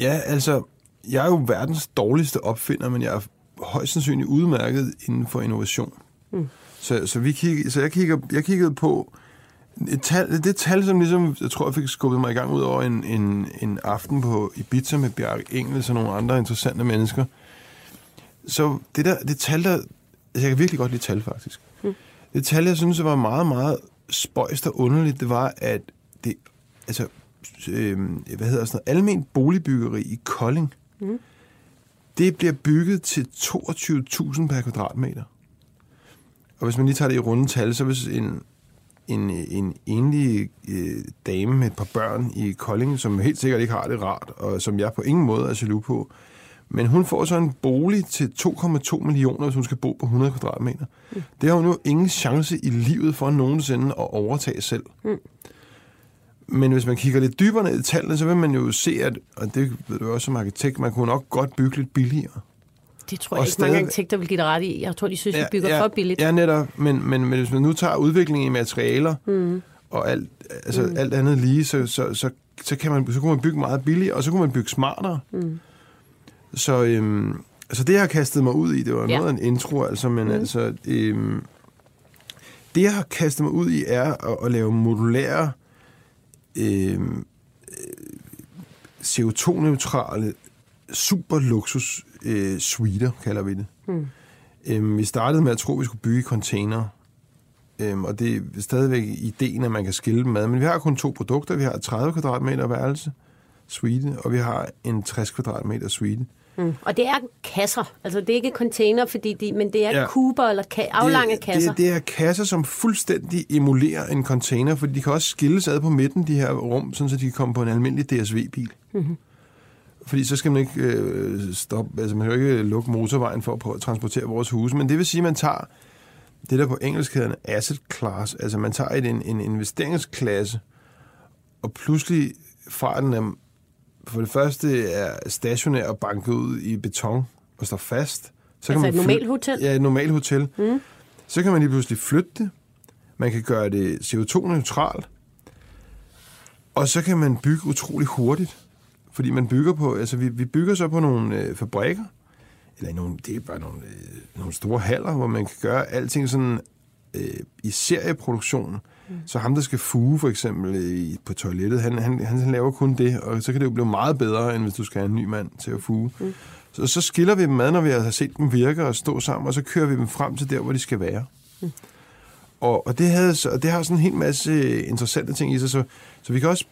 Ja, altså, jeg er jo verdens dårligste opfinder, men jeg er højst sandsynligt udmærket inden for innovation. Mm. Så, så, vi kig, så jeg, kigger, jeg kiggede på et tal, det tal, som ligesom, jeg tror, jeg fik skubbet mig i gang ud over en, en, en aften på Ibiza med Bjarke Engels og nogle andre interessante mennesker. Så det der, det tal der, altså jeg kan virkelig godt lide tal faktisk. Mm. Det tal, jeg synes, var meget, meget spøjst og underligt, det var, at det, altså, øh, hvad hedder sådan noget, almen boligbyggeri i Kolding, mm. det bliver bygget til 22.000 per kvadratmeter. Og hvis man lige tager det i runde tal, så hvis en, en, en enlig øh, dame med et par børn i Kolding, som helt sikkert ikke har det rart, og som jeg på ingen måde er jaloux på, men hun får så en bolig til 2,2 millioner, hvis hun skal bo på 100 kvadratmeter. Mm. Det har hun jo ingen chance i livet for nogensinde at overtage selv. Mm. Men hvis man kigger lidt dybere ned i tallene, så vil man jo se, at, og det ved du også som arkitekt, man kunne nok godt bygge lidt billigere. Det tror jeg ikke mange stadig- arkitekter vil give dig ret i. Jeg tror, de synes, vi bygger ja, for billigt. Ja, netop. Men, men, men hvis man nu tager udviklingen i materialer, mm. og alt, altså Mm. alt andet lige, så, så, så, så, kan man, så kunne man bygge meget billigere, og så kunne man bygge smartere. Mm. Så, øhm, så det, jeg har kastet mig ud i, det var Ja. noget af en intro, altså, men Mm. altså, øhm, det, jeg har kastet mig ud i, er at, at lave modulære, øhm, øh, CO2-neutrale, super luksus øh, suiter, kalder vi det. Mm. Øhm, vi startede med at tro, at vi skulle bygge container. Øhm, og det er stadigvæk ideen, at man kan skille dem ad. Men vi har kun to produkter. Vi har et 30 kvadratmeter værelse, suite, og vi har en 60 kvadratmeter suite. Mm. Og det er kasser. Altså, det er ikke container, fordi de, men det er ja. Kuber eller ka- aflange det, kasser. Det, det er kasser, som fuldstændig emulerer en container, fordi de kan også skilles ad på midten, de her rum, sådan så de kan komme på en almindelig DSV-bil. Mhm. Fordi så skal man ikke øh, stoppe, altså man kan jo ikke lukke motorvejen for at prøve at transportere vores huse, men det vil sige, at man tager det, der på engelsk hedder en asset class, altså man tager et, en, en investeringsklasse, og pludselig fra den er, for det første er stationær og banket ud i beton og står fast. Så Altså et fly- normalt hotel? Ja, et normalt hotel. Mm. Så kan man lige pludselig flytte det. Man kan gøre det CO2-neutralt. Og så kan man bygge utrolig hurtigt. Fordi man bygger på, altså vi, vi bygger så på nogle øh, fabrikker, eller nogle, det er bare nogle, øh, nogle store haller, hvor man kan gøre alting sådan øh, i serieproduktion. Mm. Så ham, der skal fuge for eksempel øh, på toilettet, han, han, han, han laver kun det, og så kan det jo blive meget bedre, end hvis du skal have en ny mand til at fuge. Mm. Så, så skiller vi dem ad, når vi har set dem virke og stå sammen, og så kører vi dem frem til der, hvor de skal være. Mm. Og, og, det havde, så- og det har sådan en hel masse interessante ting i sig, så, så vi kan også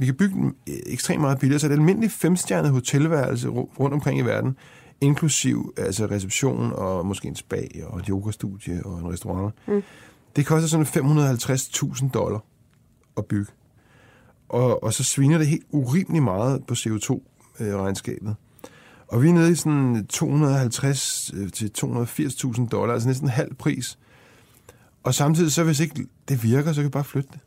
vi kan bygge øh, ekstremt meget billigere. Så et almindeligt femstjernet hotelværelse ru- rundt omkring i verden, inklusiv altså reception og måske en spa og et yogastudie og en restaurant, mm. det koster sådan 550.000 dollar at bygge. Og, og så sviner det helt urimeligt meget på CO2-regnskabet. Og vi er nede i sådan 250 øh, til 280.000 dollar, altså næsten halv pris. Og samtidig så, hvis ikke det virker, så kan vi bare flytte det.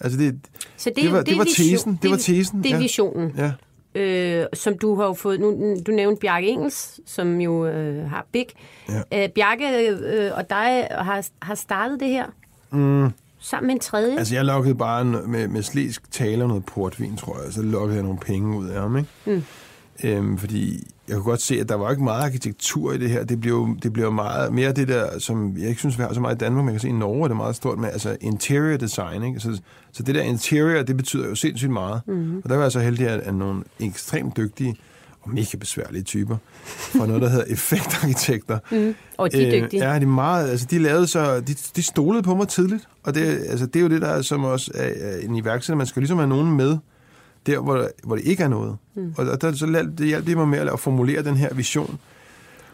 Altså det, Så det, det var- det er var vision- tesen. Det var tesen, Det er ja. visionen, ja, øh, som du har jo fået... Nu, du nævnte Bjarke Engels, som jo øh, har Big. Ja. Øh, Bjarke øh, og dig har, har startet det her mm, sammen med en tredje. altså jeg lukkede bare en- med, med slæsk tale og noget portvin, tror jeg. Så lukkede jeg nogle penge ud af ham, ikke? Mm. Øhm, fordi jeg kunne godt se, at der var ikke meget arkitektur i det her. Det bliver jo det jo meget mere det der, som jeg ikke synes, vi har så meget i Danmark. Man kan se, i Norge er det meget stort med altså interior design. Ikke? Så, så det der interior, det betyder jo sindssygt meget. Mm. Og der var jeg så heldig, at, at nogle ekstremt dygtige og mega besværlige typer fra noget, der hedder effektarkitekter. Mm. Og de er dygtige. Øh, ja, de er meget, altså de lavede så, de, de stolede på mig tidligt, og det, altså, det er jo det, der er, som også er, er en iværksætter. Man skal ligesom have nogen med, der hvor, hvor det ikke er noget. Mm. Og der, så lærte- det hjalp det mig med at, formulere den her vision.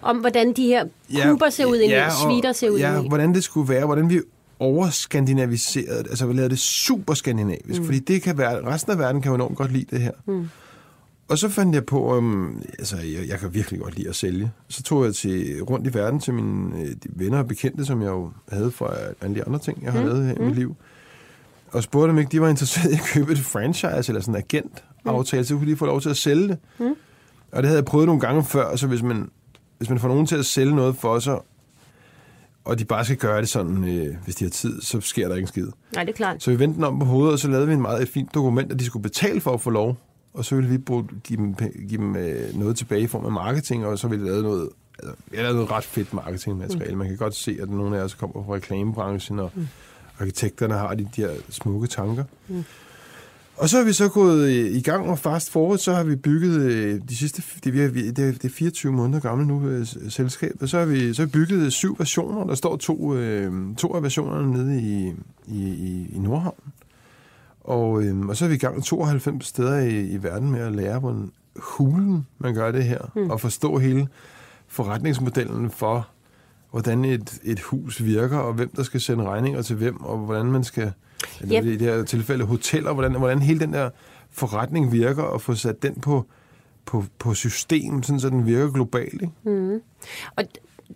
Om hvordan de her kuber ser ud ind i, svitter ser ud ja, i. hvordan det skulle være, hvordan vi overskandinaviserede det, altså vi lavede det super skandinavisk, mm. fordi det kan være, resten af verden kan jo enormt godt lide det her. Mm. Og så fandt jeg på, um, altså jeg, jeg kan virkelig godt lide at sælge. Så tog jeg til, rundt i verden til mine øh, venner og bekendte, som jeg jo havde fra alle de andre ting, jeg har mm. lavet her i mit liv. Og spurgte dem ikke, de var interesserede i at købe et franchise eller sådan en agent-aftale, så kunne de få lov til at sælge det. Mm. Og det havde jeg prøvet nogle gange før, så hvis man, hvis man får nogen til at sælge noget for sig, og de bare skal gøre det sådan, øh, hvis de har tid, så sker der ikke en skid. Nej, det er klart. Så vi vendte den om på hovedet, og så lavede vi en meget et fint dokument, at de skulle betale for at få lov. Og så ville vi bruge, give dem, give dem øh, noget tilbage i form af marketing, og så ville vi lave noget, altså, har lavet noget ret fedt marketingmateriale. Mm. Man kan godt se, at nogle af os kommer fra reklamebranchen, og mm. Arkitekterne har de, de her smukke tanker. Mm. Og så har vi så gået øh, i gang, og fast forward, så har vi bygget øh, de sidste, det, vi er, det, er, det er 24 måneder gammel nu, øh, s- selskabet, så har vi så har vi bygget syv versioner, der står to, to af versionerne nede i, i, i, Nordhavn. Og, og så er vi i gang 92 steder i, i verden med at lære, hvordan hulen man gør det her, mm. og forstå hele forretningsmodellen for, hvordan et, et hus virker, og hvem der skal sende regninger til hvem, og hvordan man skal, eller Yep. i det her tilfælde hoteller, hvordan, hvordan hele den der forretning virker, og få sat den på, på, på system, sådan, så den virker globalt. Ikke? Og d-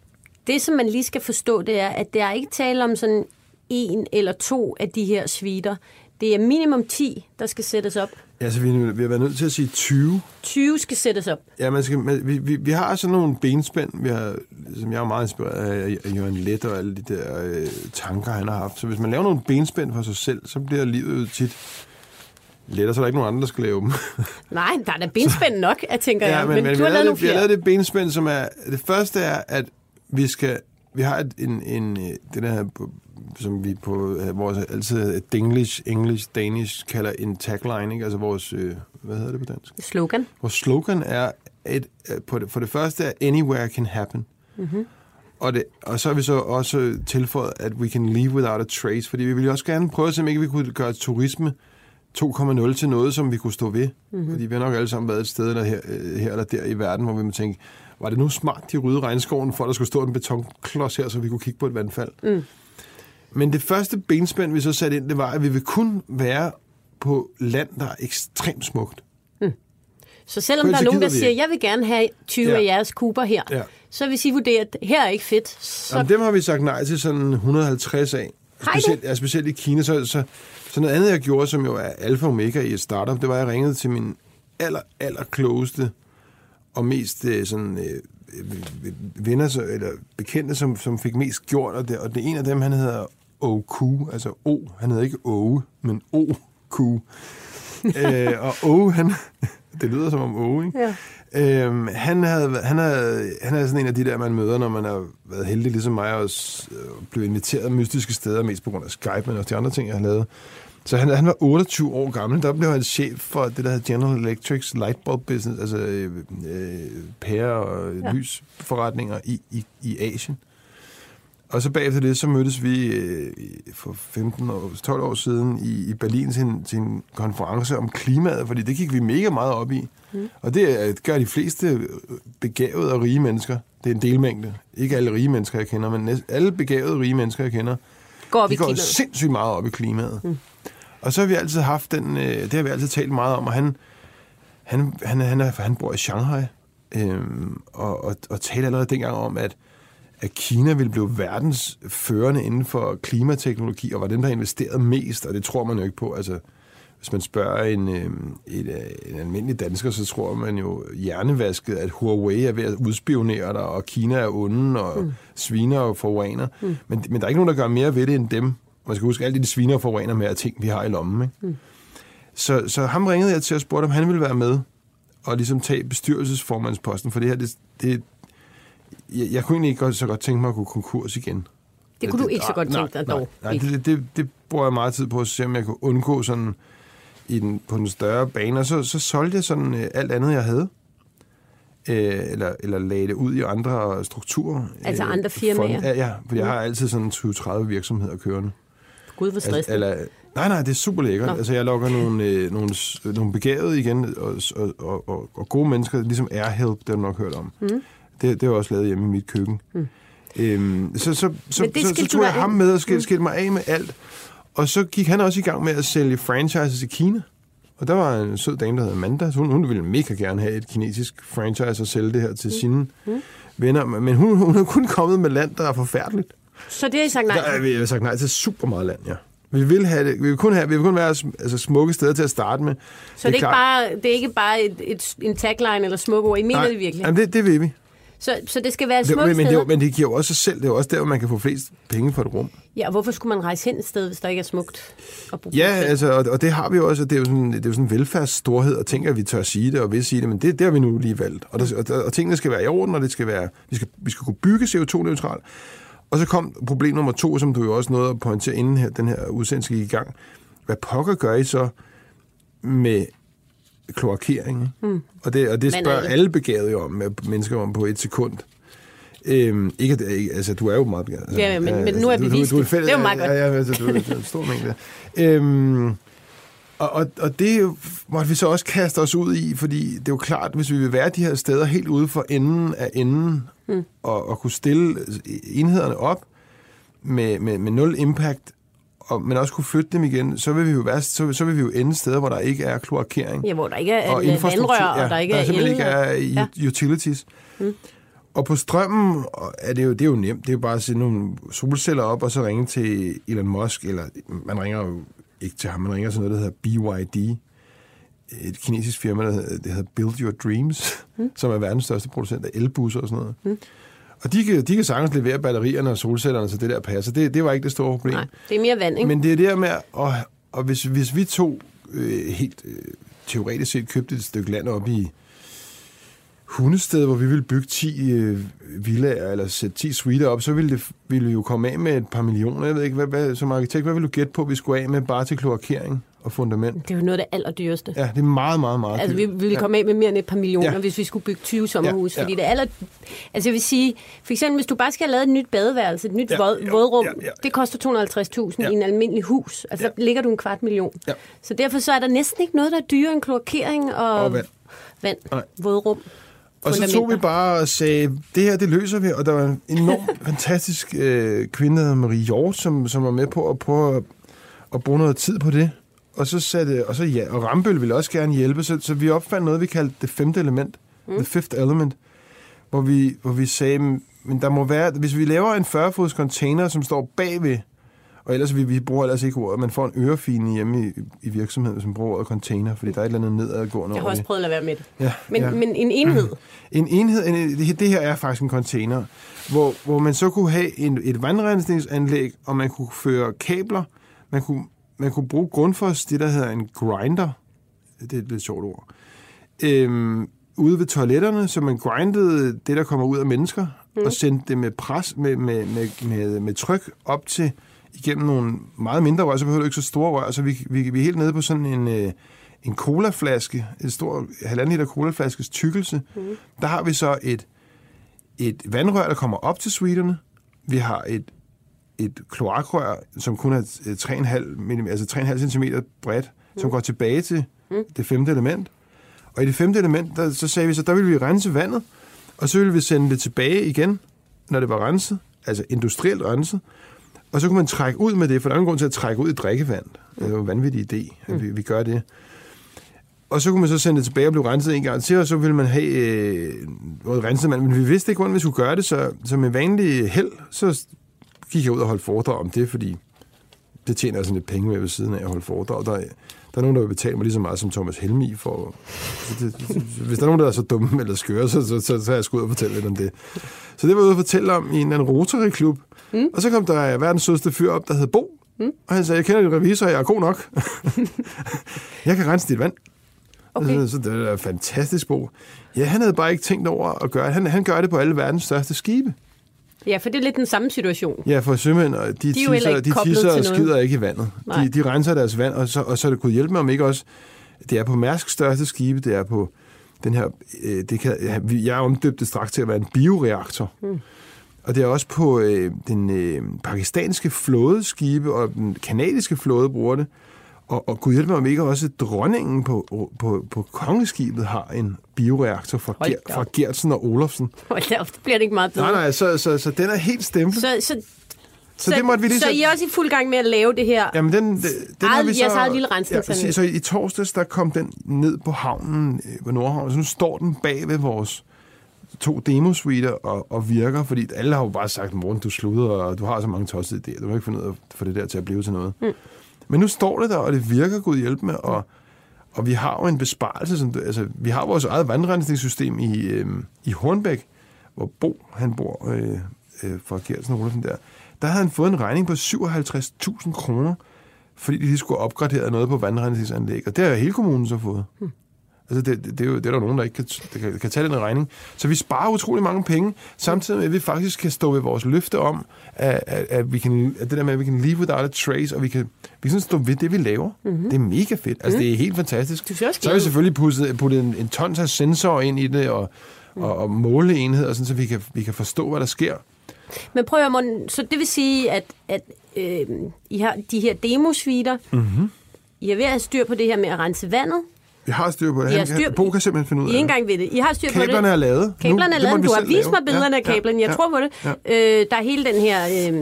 det, som man lige skal forstå, det er, at der er ikke tale om sådan en eller to af de her svitter. Det er minimum 10, der skal sættes op. Altså, vi, vi har været nødt til at sige 20. 20 skal sættes op. Ja, man skal, man, vi, vi, vi har sådan nogle benspænd, vi har, som jeg er meget inspireret af, af Jørgen Let og alle de der øh, tanker, han har haft. Så hvis man laver nogle benspænd for sig selv, så bliver livet jo tit lettere, så er der ikke nogen andre, der skal lave dem. Nej, der er da benspænd nok, jeg tænker ja, jeg. men, men, men du har lavet det, nogle vi har flere. lavet det benspænd, som er... Det første er, at vi skal... Vi har et, en, en, øh, det der her, på- som vi på øh, vores altid Denglish, English, Danish kalder en tagline, ikke? Altså vores, øh, hvad hedder det på dansk? Slogan. Vores slogan er, et, øh, på det, for det første er, anywhere can happen. Mm-hmm. Og, det, og så har vi så også tilføjet, at we can leave without a trace, fordi vi ville også gerne prøve at se, om ikke vi kunne gøre turisme 2,0 til noget, som vi kunne stå ved. Mm-hmm. Fordi vi har nok alle sammen været et sted eller her, her eller der i verden, hvor vi må tænke, var det nu smart, de rydde regnskoven, for at der skulle stå en betonklods her, så vi kunne kigge på et vandfald? Mm. Men det første benspænd, vi så satte ind, det var, at vi vil kun være på land, der er ekstremt smukt. Så selvom der er nogen, der siger, jeg vil gerne have 20 Ja. af jeres kuber her, Ja. så hvis I vurderer, at her er ikke fedt, så Jamen, dem har vi sagt nej til sådan 150 af. Specielt, ja, specielt i Kina. Så, så, så noget andet, jeg gjorde, som jo er alfa og omega i et startup, det var, at jeg ringede til min aller, aller klogeste og mest øh, sådan, øh, øh, venner, så- eller bekendte, som, som fik mest gjort. Og det, og det er en af dem, han hedder OQ, altså O. Han hedder ikke O, men OQ. øh, og O, han, det lyder som om O, ikke? Ja. Øhm, han, havde, han, havde, han er sådan en af de der, man møder, når man har været heldig, ligesom mig, og øh, blev inviteret mystiske steder, mest på grund af Skype, men også de andre ting, jeg har lavet. Så han, han var 28 år gammel, der blev han chef for det, der hedder General Electrics lightbulb business, altså øh, øh, pære og ja. lysforretninger i, i, i Asien. Og så bagefter det, så mødtes vi øh, for 15 år, 12 år siden i, i Berlin til en, til en konference om klimaet, fordi det gik vi mega meget op i. Mm. Og det gør de fleste øh, begavede og rige mennesker. Det er en delmængde. Ikke alle rige mennesker, jeg kender, men næsten alle begavede rige mennesker, jeg kender, går op i de går klimaet. sindssygt meget op i klimaet. Mm. Og så har vi altid haft den, øh, det har vi altid talt meget om, og han, han, han, han, er, han bor i Shanghai, øhm, og, og, og talte allerede dengang om, at, at Kina ville blive verdens førende inden for klimateknologi, og var den, der investerede mest, og det tror man jo ikke på. Altså, hvis man spørger en, øh, et, øh, en almindelig dansker, så tror man jo hjernevasket, at Huawei er ved at udspionere dig, og Kina er onde, og mm. sviner og forurener. Mm. Men, men der er ikke nogen, der gør mere ved det end dem. Man skal huske, alle de sviner og forurener med ting, vi har i lommen. Ikke? Mm. Så, så ham ringede jeg til og spurgte, om han ville være med og ligesom tage bestyrelsesformandsposten, for det her, det, det jeg, jeg kunne egentlig ikke godt, så godt tænke mig at gå konkurs igen. Det kunne du ikke så godt nej, tænke dig nej, dog. Nej, ikke. det, det, det bruger jeg meget tid på at se, om jeg kunne undgå sådan i den, på den større bane. Og så, så solgte jeg sådan øh, alt andet, jeg havde. Øh, eller, eller lagde det ud i andre strukturer. Altså Øh, andre firmaer? fond- Ja, ja, for jeg har altid sådan 20-30 virksomheder kørende. Gud, hvor stressende. Eller, nej, nej, det er super lækkert. Nå. Altså, jeg lokker nogle, øh, nogle, nogle begavede igen, og, og, og, og, og gode mennesker, ligesom AirHelp, det har du nok hørt om. Mm. Det, det er også lavet hjemme i mit køkken. Mm. Øhm, så, så, så, det så, så tog jeg ham med og skilte, skilte mig af med alt. Og så gik han også i gang med at sælge franchises i Kina. Og der var en sød dame, der hed Amanda. Hun, hun ville mega gerne have et kinesisk franchise og sælge det her til sine venner. Men hun, hun er kun kommet med land, der er forfærdeligt. Så det har I sagt nej Der er, til. vi har sagt nej til super meget land, ja. Vi vil, have det, vi vil kun, have, vi vil kun være altså, smukke steder til at starte med. Så det er, ikke klart- bare, det er ikke bare et, et, en tagline eller smukke ord. I mener Nej, det virkelig. Jamen, det, det vil vi. Så, så det skal være Det, smukke men, det, men det giver jo også sig selv. Det er jo også der, hvor man kan få flest penge for et rum. Ja, og hvorfor skulle man rejse hen et sted, hvis der ikke er smukt? at bo på? Ja, altså, og, og det har vi jo også. og Det er jo sådan, det er jo sådan en velfærdsstorhed, og tænker, at vi tør sige det og vil sige det, men det, det har vi nu lige valgt. Og, der, og, der, og tingene skal være i orden, og det skal være, vi, skal, vi skal kunne bygge CO2-neutral. Og så kom problem nummer to, som du jo også nåede at pointere, inden her, den her udsendelse gik i gang. Hvad pokker gør I så med kloakering? Hmm. Og, det, og det spørger alle. alle begavede jo om, med mennesker om på et sekund. Øhm, ikke, at- ikke, altså, du er jo meget begavet. Altså, Ja, men- men nu er du, vi du, vist du, er det. fælles, Det er jo meget ja, ja, ja, altså, du, du er en stor mængde. Øhm, og, og, og det måtte vi så også kaste os ud i, fordi det er jo klart, hvis vi vil være de her steder helt ude for enden af enden, mm. og, og kunne stille enhederne op med, med, med nul impact, og, men også kunne flytte dem igen, så vil vi jo, være, så, så vil vi jo ende steder, hvor der ikke er kloakering. Ja, hvor der ikke er og vandrør, og der ikke der er simpelthen el. ikke er Ja. ja. utilities. Mm. Og på strømmen er det, jo, det er jo nemt. Det er jo bare at sætte nogle solceller op, og så ringe til Elon Musk, eller man ringer jo ikke til ham, man ringer til noget, der hedder BYD, et kinesisk firma, der hedder, det hedder Build Your Dreams, mm. som er verdens største producent af elbusser og sådan noget. Mm. Og de kan, de kan sagtens levere batterierne og solcellerne, så det der passer. Det, det var ikke det store problem. Nej, det er mere vand, ikke? Men det er der med, og, og hvis, hvis vi to øh, helt øh, teoretisk set købte et stykke land op i Hundested, hvor vi ville bygge 10 øh, villager, eller sætte 10 suiter op, så ville, det, ville vi jo komme af med et par millioner. Jeg ved ikke, hvad, hvad, som arkitekt, hvad vil du gætte på, vi skulle af med bare til kloakering og fundament? Det er jo noget af det allerdyreste. Ja, det er meget, meget, meget Altså, vi ville komme af med mere end et par millioner, Ja. ja. hvis vi skulle bygge 20 sommerhus. Ja, Ja, ja. ja. Fordi det er aller... Altså, jeg vil sige, for eksempel, hvis du bare skal have lavet et nyt badeværelse, et nyt Ja, ja, våd, vådrum, ja, ja, ja. det koster 250.000 Ja. ja. i en almindelig hus. Altså, Ja. der ligger du en kvart million. Ja. Så derfor så er der næsten ikke noget, der er dyrere end kloakering og, Og vand. vand Nej. vådrum. Og så tog vi bare og sagde, det her, det løser vi. Og der var en enormt fantastisk øh, kvinde, Marie Hjort, som, som var med på at prøve at, at bruge noget tid på det. Og så satte, og så ja, og Rambøl ville også gerne hjælpe, så, så vi opfandt noget, vi kaldte det femte element, mm. the fifth element, hvor vi, hvor vi sagde, men der må være, hvis vi laver en 40-fods container, som står bagved, og ellers, vi, vi bruger ellers ikke ordet, man får en ørefine hjemme i, i virksomheden, man bruger ordet container, fordi der er et eller andet nedadgående Jeg har også prøvet at lade være med det. Ja, Men, ja. men en enhed. En enhed, en, det, her, det her er faktisk en container, hvor, hvor man så kunne have en, et vandrensningsanlæg, og man kunne føre kabler. Man kunne, man kunne bruge grundfos, det der hedder en grinder. Det er et lidt sjovt ord. Øhm, ude ved toiletterne, så man grindede det, der kommer ud af mennesker, mm. og sendte det med pres, med, med, med, med, med tryk op til igennem nogle meget mindre rør, så behøver du ikke så store rør. Så vi, vi, vi er helt nede på sådan en, øh, en colaflaske, en stor halvanden liter colaflaskes tykkelse. Mm. Der har vi så et, et vandrør, der kommer op til suiterne. Vi har et, et kloakrør, som kun er øh, 3,5 mm, altså 3,5 cm bredt, mm. som går tilbage til mm. det femte element. Og i det femte element, der, så sagde vi så, der ville vi rense vandet, og så ville vi sende det tilbage igen, når det var renset, altså industrielt renset. Og så kunne man trække ud med det, for der er ingen grund til at trække ud i drikkevand. Det er jo en vanvittig idé, at vi, vi gør det. Og så kunne man så sende det tilbage og blive renset en gang til, og så ville man have øh, noget renset vand. Men vi vidste ikke, hvordan vi skulle gøre det, så, så med vanlig held, så gik jeg ud og holdt foredrag om det, fordi det tjener jeg sådan lidt penge med ved siden af at holde foredrag. Der, der er nogen, der vil betale mig lige så meget som Thomas Helmi for... Så det, hvis der er nogen, der er så dumme eller skøre, så, så, så, så er jeg sgu ud og fortælle lidt om det. Så det var jeg ude at fortælle om i en anden Rotary-klub. Mm. Og så kom der verdens sødeste fyr op, der hed Bo. Mm. Og han sagde, jeg kender din revisor, jeg er god nok. jeg kan rense dit vand. Okay. Så, så det er fantastisk, Bo. Ja, han havde bare ikke tænkt over at gøre det. Han, han gør det på alle verdens største skibe. Ja, for det er lidt den samme situation. Ja, for sømænd, de, De er tisser, de tisser og noget. skider ikke i vandet. Nej. De, de renser deres vand, og så, og så det kunne hjælpe mig om ikke også... Det er på Mærsks største skibe, det er på den her... Øh, det kan, jeg er omdøbt det straks til at være en bioreaktor. Mm. Og det er også på øh, den øh, pakistanske flådeskibe, og den kanadiske flåde bruger det. Og, og gud hjælpe mig om ikke også dronningen på, på, på kongeskibet har en bioreaktor fra, Ger, fra. Gertsen og Olofsen. Hold da op, det bliver det ikke meget bedre. Nej, nej, så, så, så den er helt stemplet. Så, så, Så det måtte vi lige så så- I er også i fuld gang med at lave det her? Jamen, den, den, den har Eget- vi så... jeres eget lille ja, rensningsanlæg. præcis. så i torsdags, der kom den ned på havnen øh, på Nordhavn, så nu står den bag ved vores to demosuiter og, og virker, fordi alle har jo bare sagt, morgen, du slutter, og du har så mange tossede idéer, du kan ikke finde ud af at få det der til at blive til noget. Mm. Men nu står det der, og det virker, Gud hjælpe med, og, og vi har jo en besparelse, som, altså, vi har vores eget vandrensningssystem i, øh, i Hornbæk, hvor Bo, han bor øh, øh, fra og Olsen der, der havde han fået en regning på 57.000 kroner, fordi de lige skulle opgradere noget på vandrensningsanlæg. Og det har hele kommunen så fået. Hmm. Altså, det, det, det, er jo, det er der nogen, der ikke kan, der kan, kan tage den regning. Så vi sparer utrolig mange penge, samtidig med, at vi faktisk kan stå ved vores løfte om, at, at, at, vi kan, at det der med, at vi kan leave without a trace, og vi kan, vi kan stå ved det, vi laver. Mm-hmm. Det er mega fedt. Altså, det er helt fantastisk. Også så har vi selvfølgelig puttet, puttet en, en tons af sensorer ind i det, og, og, og måleenheder, sådan, så vi kan, vi kan forstå, hvad der sker. Men prøv at Morten, så det vil sige, at, at øh, I har de her demosvider, mm-hmm. I er ved at have styr på det her med at rense vandet. Vi har styr på det. I Han, styr- Bo kan simpelthen finde ud I af er det. engang ved det. I har styr på det. Kablerne er lavet. Kablerne er det lavet. Du har vist mig billederne af Ja, kablen. Jeg ja, tror på det. Øh, der er hele den her øh,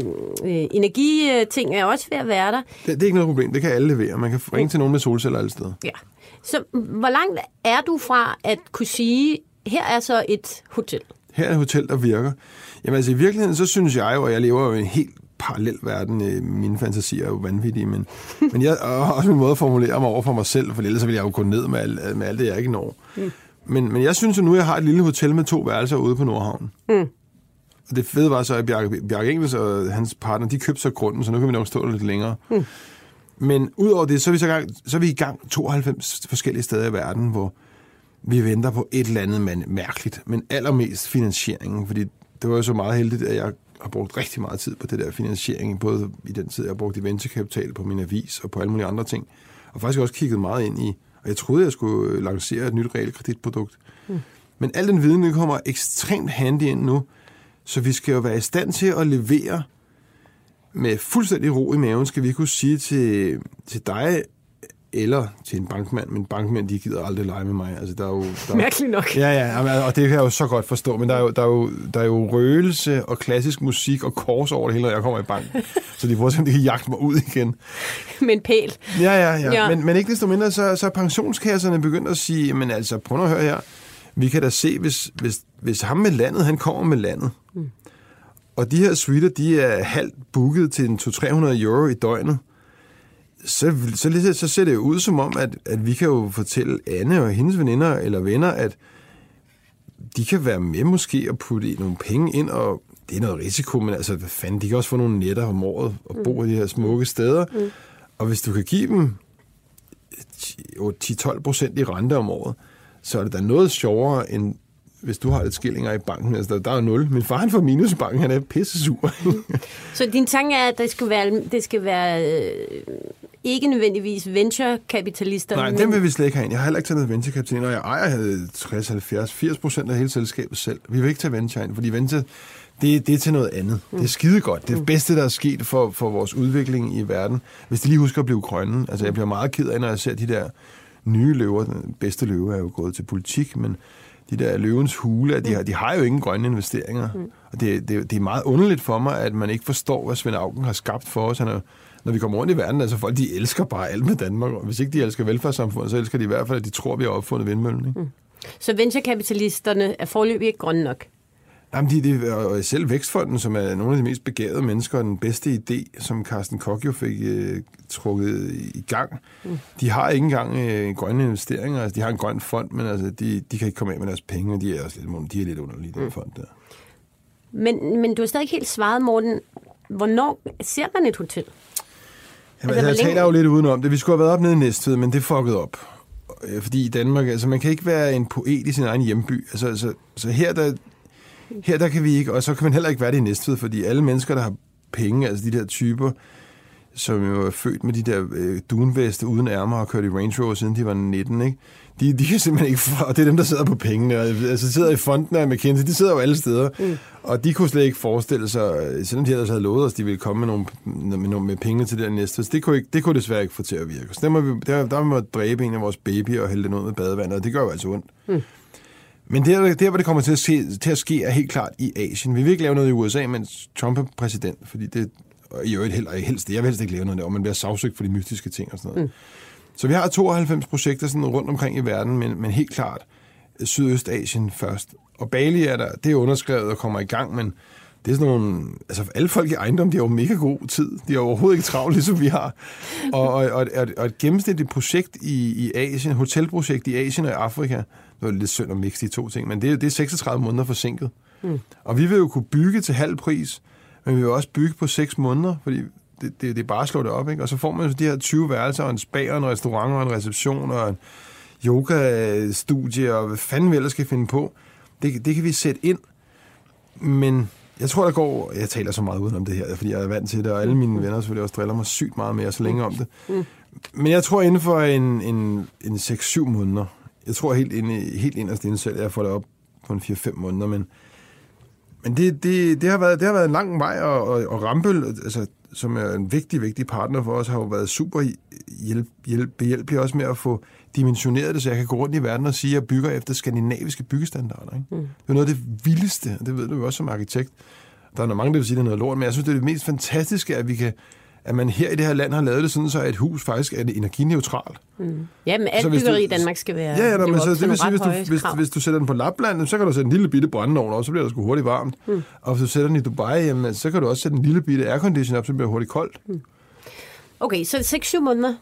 øh, energiting er også ved at være der. Det, det er ikke noget problem. Det kan alle levere. Man kan ringe til nogen med solceller alle steder. Ja. Så hvor langt er du fra at kunne sige, her er så et hotel? Her er et hotel, der virker. Jamen altså i virkeligheden, så synes jeg jo, at jeg lever jo en helt parallel verden. Øh, Mine fantasier er jo vanvittige, men, men jeg har også min måde at formulere mig over for mig selv, for ellers ville jeg jo gå ned med, alt, med alt det, jeg ikke når. Mm. Men, men jeg synes jo nu, at jeg har et lille hotel med to værelser ude på Nordhavn. Mm. Og det fede var så, at Bjarke, Bjarke Engels og hans partner, de købte så grunden, så nu kan vi nok stå lidt længere. Mm. Men udover det, så er, vi så, gang, så er vi i gang 92 forskellige steder i verden, hvor vi venter på et eller andet man, mærkeligt, men allermest finansieringen, fordi det var jo så meget heldigt, at jeg har brugt rigtig meget tid på det der finansiering, både i den tid, jeg har brugt i venturekapital på min avis og på alle mulige andre ting, og faktisk også kigget meget ind i, og jeg troede, jeg skulle lancere et nyt realkreditprodukt. Mm. Men al den viden kommer ekstremt handy ind nu, så vi skal jo være i stand til at levere med fuldstændig ro i maven, skal vi kunne sige til, til dig, eller til en bankmand, men bankmænd, de gider aldrig lege med mig. Altså, der er jo, der Mærkeligt nok. Ja, ja, og det kan jeg jo så godt forstå, men der er jo, der er jo, der er jo røgelse og klassisk musik og kors over det hele, når jeg kommer i bank. så de prøver simpelthen, de kan jagte mig ud igen. Men pæl. Ja, ja, ja. ja. Men, men ikke desto mindre, så, så er pensionskasserne begyndt at sige, men altså, prøv at høre her, vi kan da se, hvis, hvis, hvis ham med landet, han kommer med landet, mm. og de her suiter, de er halvt booket til en 200-300 euro i døgnet, så, så, så ser det jo ud som om, at, at vi kan jo fortælle Anne og hendes veninder eller venner, at de kan være med måske at putte nogle penge ind, og det er noget risiko, men altså, hvad fanden, de kan også få nogle netter om året og bo mm. i de her smukke steder. Mm. Og hvis du kan give dem 10-12 procent i rente om året, så er det da noget sjovere, end hvis du har et skillinger i banken. Altså, der, der er nul. Min far han får minus i banken, han er pisse sur. så din tanke er, at det skal være, det skal være øh, ikke nødvendigvis venturekapitalister? Nej, men... dem vil vi slet ikke have ind. Jeg har heller ikke taget noget venturekapital, og jeg ejer 60, 70, 80 procent af hele selskabet selv. Vi vil ikke tage venture ind, fordi venture, det, det er til noget andet. Mm. Det er skide godt. Det er det bedste, der er sket for, for vores udvikling i verden. Hvis de lige husker at blive grønne. Altså, jeg bliver meget ked af, når jeg ser de der nye løver. Den bedste løve er jo gået til politik, men de der løvens hule, de har, de har jo ingen grønne investeringer. Mm. Og det, det, det er meget underligt for mig, at man ikke forstår, hvad Svend Augen har skabt for os. Han er, når vi kommer rundt i verden, altså folk, de elsker bare alt med Danmark. Og hvis ikke de elsker velfærdssamfundet, så elsker de i hvert fald, at de tror, vi har opfundet vindmøllen. Ikke? Mm. Så venturekapitalisterne er forløbig ikke grønne nok? Jamen, de, de, og selv Vækstfonden, som er nogle af de mest begavede mennesker, og den bedste idé, som Carsten Koch jo fik øh, trukket i gang, mm. de har ikke engang øh, grønne investeringer. Altså, de har en grøn fond, men altså, de, de kan ikke komme af med deres penge, og de er, også lidt, de er lidt underlige, den mm. fond der. Men, men du har stadig ikke helt svaret, Morten. Hvornår ser man et hotel? Jamen, altså, jeg taler jo lidt udenom det. Vi skulle have været op nede i Næstved, men det fuckede op. Øh, fordi i Danmark, altså man kan ikke være en poet i sin egen hjemby. Altså, altså så her der, her der kan vi ikke, og så kan man heller ikke være det i Næstved, fordi alle mennesker, der har penge, altså de der typer, som jo er født med de der øh, dunveste uden ærmer og kørt i Range Rover siden de var 19, ikke? De, de kan simpelthen ikke, og det er dem, der sidder på pengene, altså sidder i fonden af McKinsey, de sidder jo alle steder, mm. og de kunne slet ikke forestille sig, selvom de ellers havde lovet os, de ville komme med nogle, med, nogle, med penge til det der næste, det kunne, ikke, det kunne desværre ikke få til at virke. Så der må vi, der, der må dræbe en af vores baby og hælde den ud med badevandet, og det gør jo altså ondt. Mm. Men der, der, hvor det kommer til at, ske, til at ske, er helt klart i Asien. Vi vil ikke lave noget i USA, mens Trump er præsident, fordi det og i øvrigt heller, helst, jeg vil helst ikke lave noget der, og man bliver sagsøgt for de mystiske ting og sådan noget. Mm. Så vi har 92 projekter sådan rundt omkring i verden, men, men helt klart Sydøstasien først. Og Bali er der, det er underskrevet og kommer i gang, men det er sådan nogle... Altså, alle folk i ejendom, de har jo mega god tid. De har overhovedet ikke travlt, ligesom vi har. Og, og, og, og et gennemsnitligt projekt i, i Asien, hotelprojekt i Asien og i Afrika, det var lidt synd at mixe de to ting, men det, det er 36 måneder forsinket. Mm. Og vi vil jo kunne bygge til halv pris, men vi vil også bygge på 6 måneder, fordi det, det, det er bare at slå det op, ikke? Og så får man jo de her 20 værelser, og en spa, og en restaurant, og en reception, og en yoga-studie, og hvad fanden vi ellers skal finde på. Det, det kan vi sætte ind, men jeg tror, der går... Jeg taler så meget udenom det her, fordi jeg er vant til det, og alle mine venner selvfølgelig også driller mig sygt meget mere så længe om det. Men jeg tror, inden for en, en, en 6-7 måneder, jeg tror helt, inde, helt inderst inden selv, jeg får det op på en 4-5 måneder, men, men det, det, det, har været, det har været en lang vej, og, og, og Rampel, altså som er en vigtig, vigtig partner for os, har jo været super hjælp, hjælp, behjælpelig også med at få dimensioneret det, så jeg kan gå rundt i verden og sige, at jeg bygger efter skandinaviske byggestandarder. Ikke? Mm. Det er noget af det vildeste, og det ved du jo også som arkitekt. Der er mange, der vil sige, at det er noget lort, men jeg synes, det er det mest fantastiske, at vi kan, at man her i det her land har lavet det sådan, så at et hus faktisk er energineutralt. Ja, men alt byggeri du- i Danmark skal være Ja, ja, men så, det vil sige, hvis du, hvis, hvis du sætter den på Lapland, så kan du sætte en lille bitte brændeovn op, så bliver det sgu hurtigt varmt. Hmm. Og hvis du sætter den i Dubai, jamen, så kan du også sætte en lille bitte aircondition op, så bliver det hurtigt koldt. Okay, så 6-7 måneder.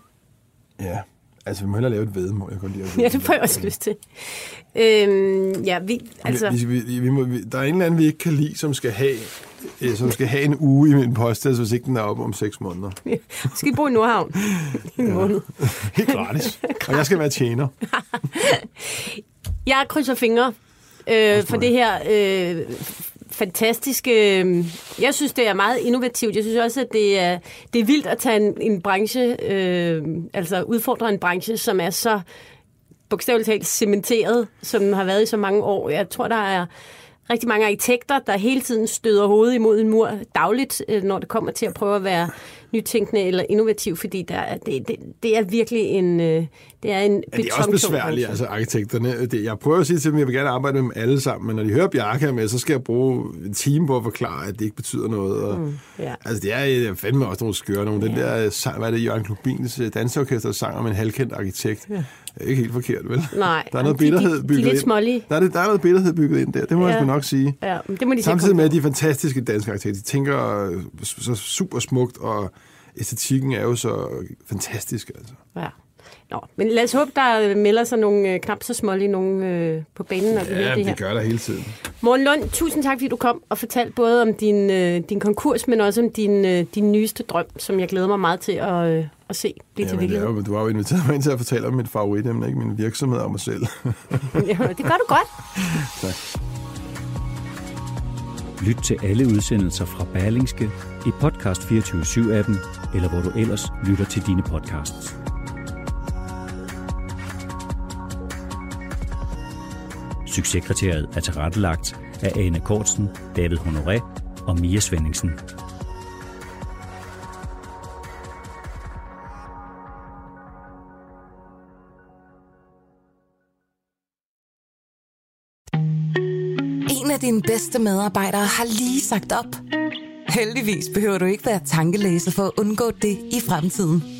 Ja, altså vi må hellere lave et vedmål. Jeg kan lide at Ja, det får jeg også lyst til. Øhm, ja, vi, altså, vi, vi, vi, må, vi, der er en eller anden, vi ikke kan lide, som skal have, øh, som skal have en uge i min posttest, hvis ikke den er oppe om seks måneder. skal vi bo i Nordhavn en måned? Helt gratis. Og jeg skal være tjener. Jeg krydser fingre øh, for det her øh, fantastiske... Øhm, jeg synes, det er meget innovativt. Jeg synes også, at det er, det er vildt at tage en, en branche, øh, altså udfordre en branche, som er så bogstaveligt talt cementeret, som den har været i så mange år. Jeg tror, der er rigtig mange arkitekter, der hele tiden støder hovedet imod en mur dagligt, øh, når det kommer til at prøve at være nytænkende eller innovativ, fordi der er, det, det, det er virkelig en, øh, det er en Ja, det er også besværligt, altså arkitekterne. Det, jeg prøver at sige til dem, at jeg vil gerne arbejde med dem alle sammen, men når de hører Bjarke er med, så skal jeg bruge en time på at forklare, at det ikke betyder noget. Og, mm, ja. Altså, det er øh, fandme også nogle skøre nogle. Den der øh, sang, hvad er det, Jørgen Klubins øh, danseorkester sang om en halvkendt arkitekt. Ja. Det er ikke helt forkert, vel? Nej. Der er noget De- de- bitterhed de er bygget lidt ind. smålige. Der er, der er noget bitterhed bygget ind der, det må ja. Ja. jeg nok sige. Ja, det må de Samtidig med, at de er fantastiske danske arkitekter. De tænker så super smukt, og æstetikken er jo så fantastisk. Altså. Ja. Nå, men lad os håbe, der melder sig nogle øh, knap så smålige nogen øh, på banen, når vi hører Ja, det her. det gør der hele tiden. Morten Lund, tusind tak, fordi du kom og fortalte både om din, øh, din konkurs, men også om din, øh, din nyeste drøm, som jeg glæder mig meget til at, øh, at se blive til ja, virkelighed. men du har jo inviteret mig ind til at fortælle om mit favoritemne, ikke min virksomhed og mig selv. Ja, det gør du godt. Lyt til alle udsendelser fra Berlingske i Podcast 24-7-appen, eller hvor du ellers lytter til dine podcasts. Succeskriteriet er tilrettelagt af Ane Kortsen, David Honoré og Mia Svendingsen. En af dine bedste medarbejdere har lige sagt op. Heldigvis behøver du ikke være tankelæser for at undgå det i fremtiden.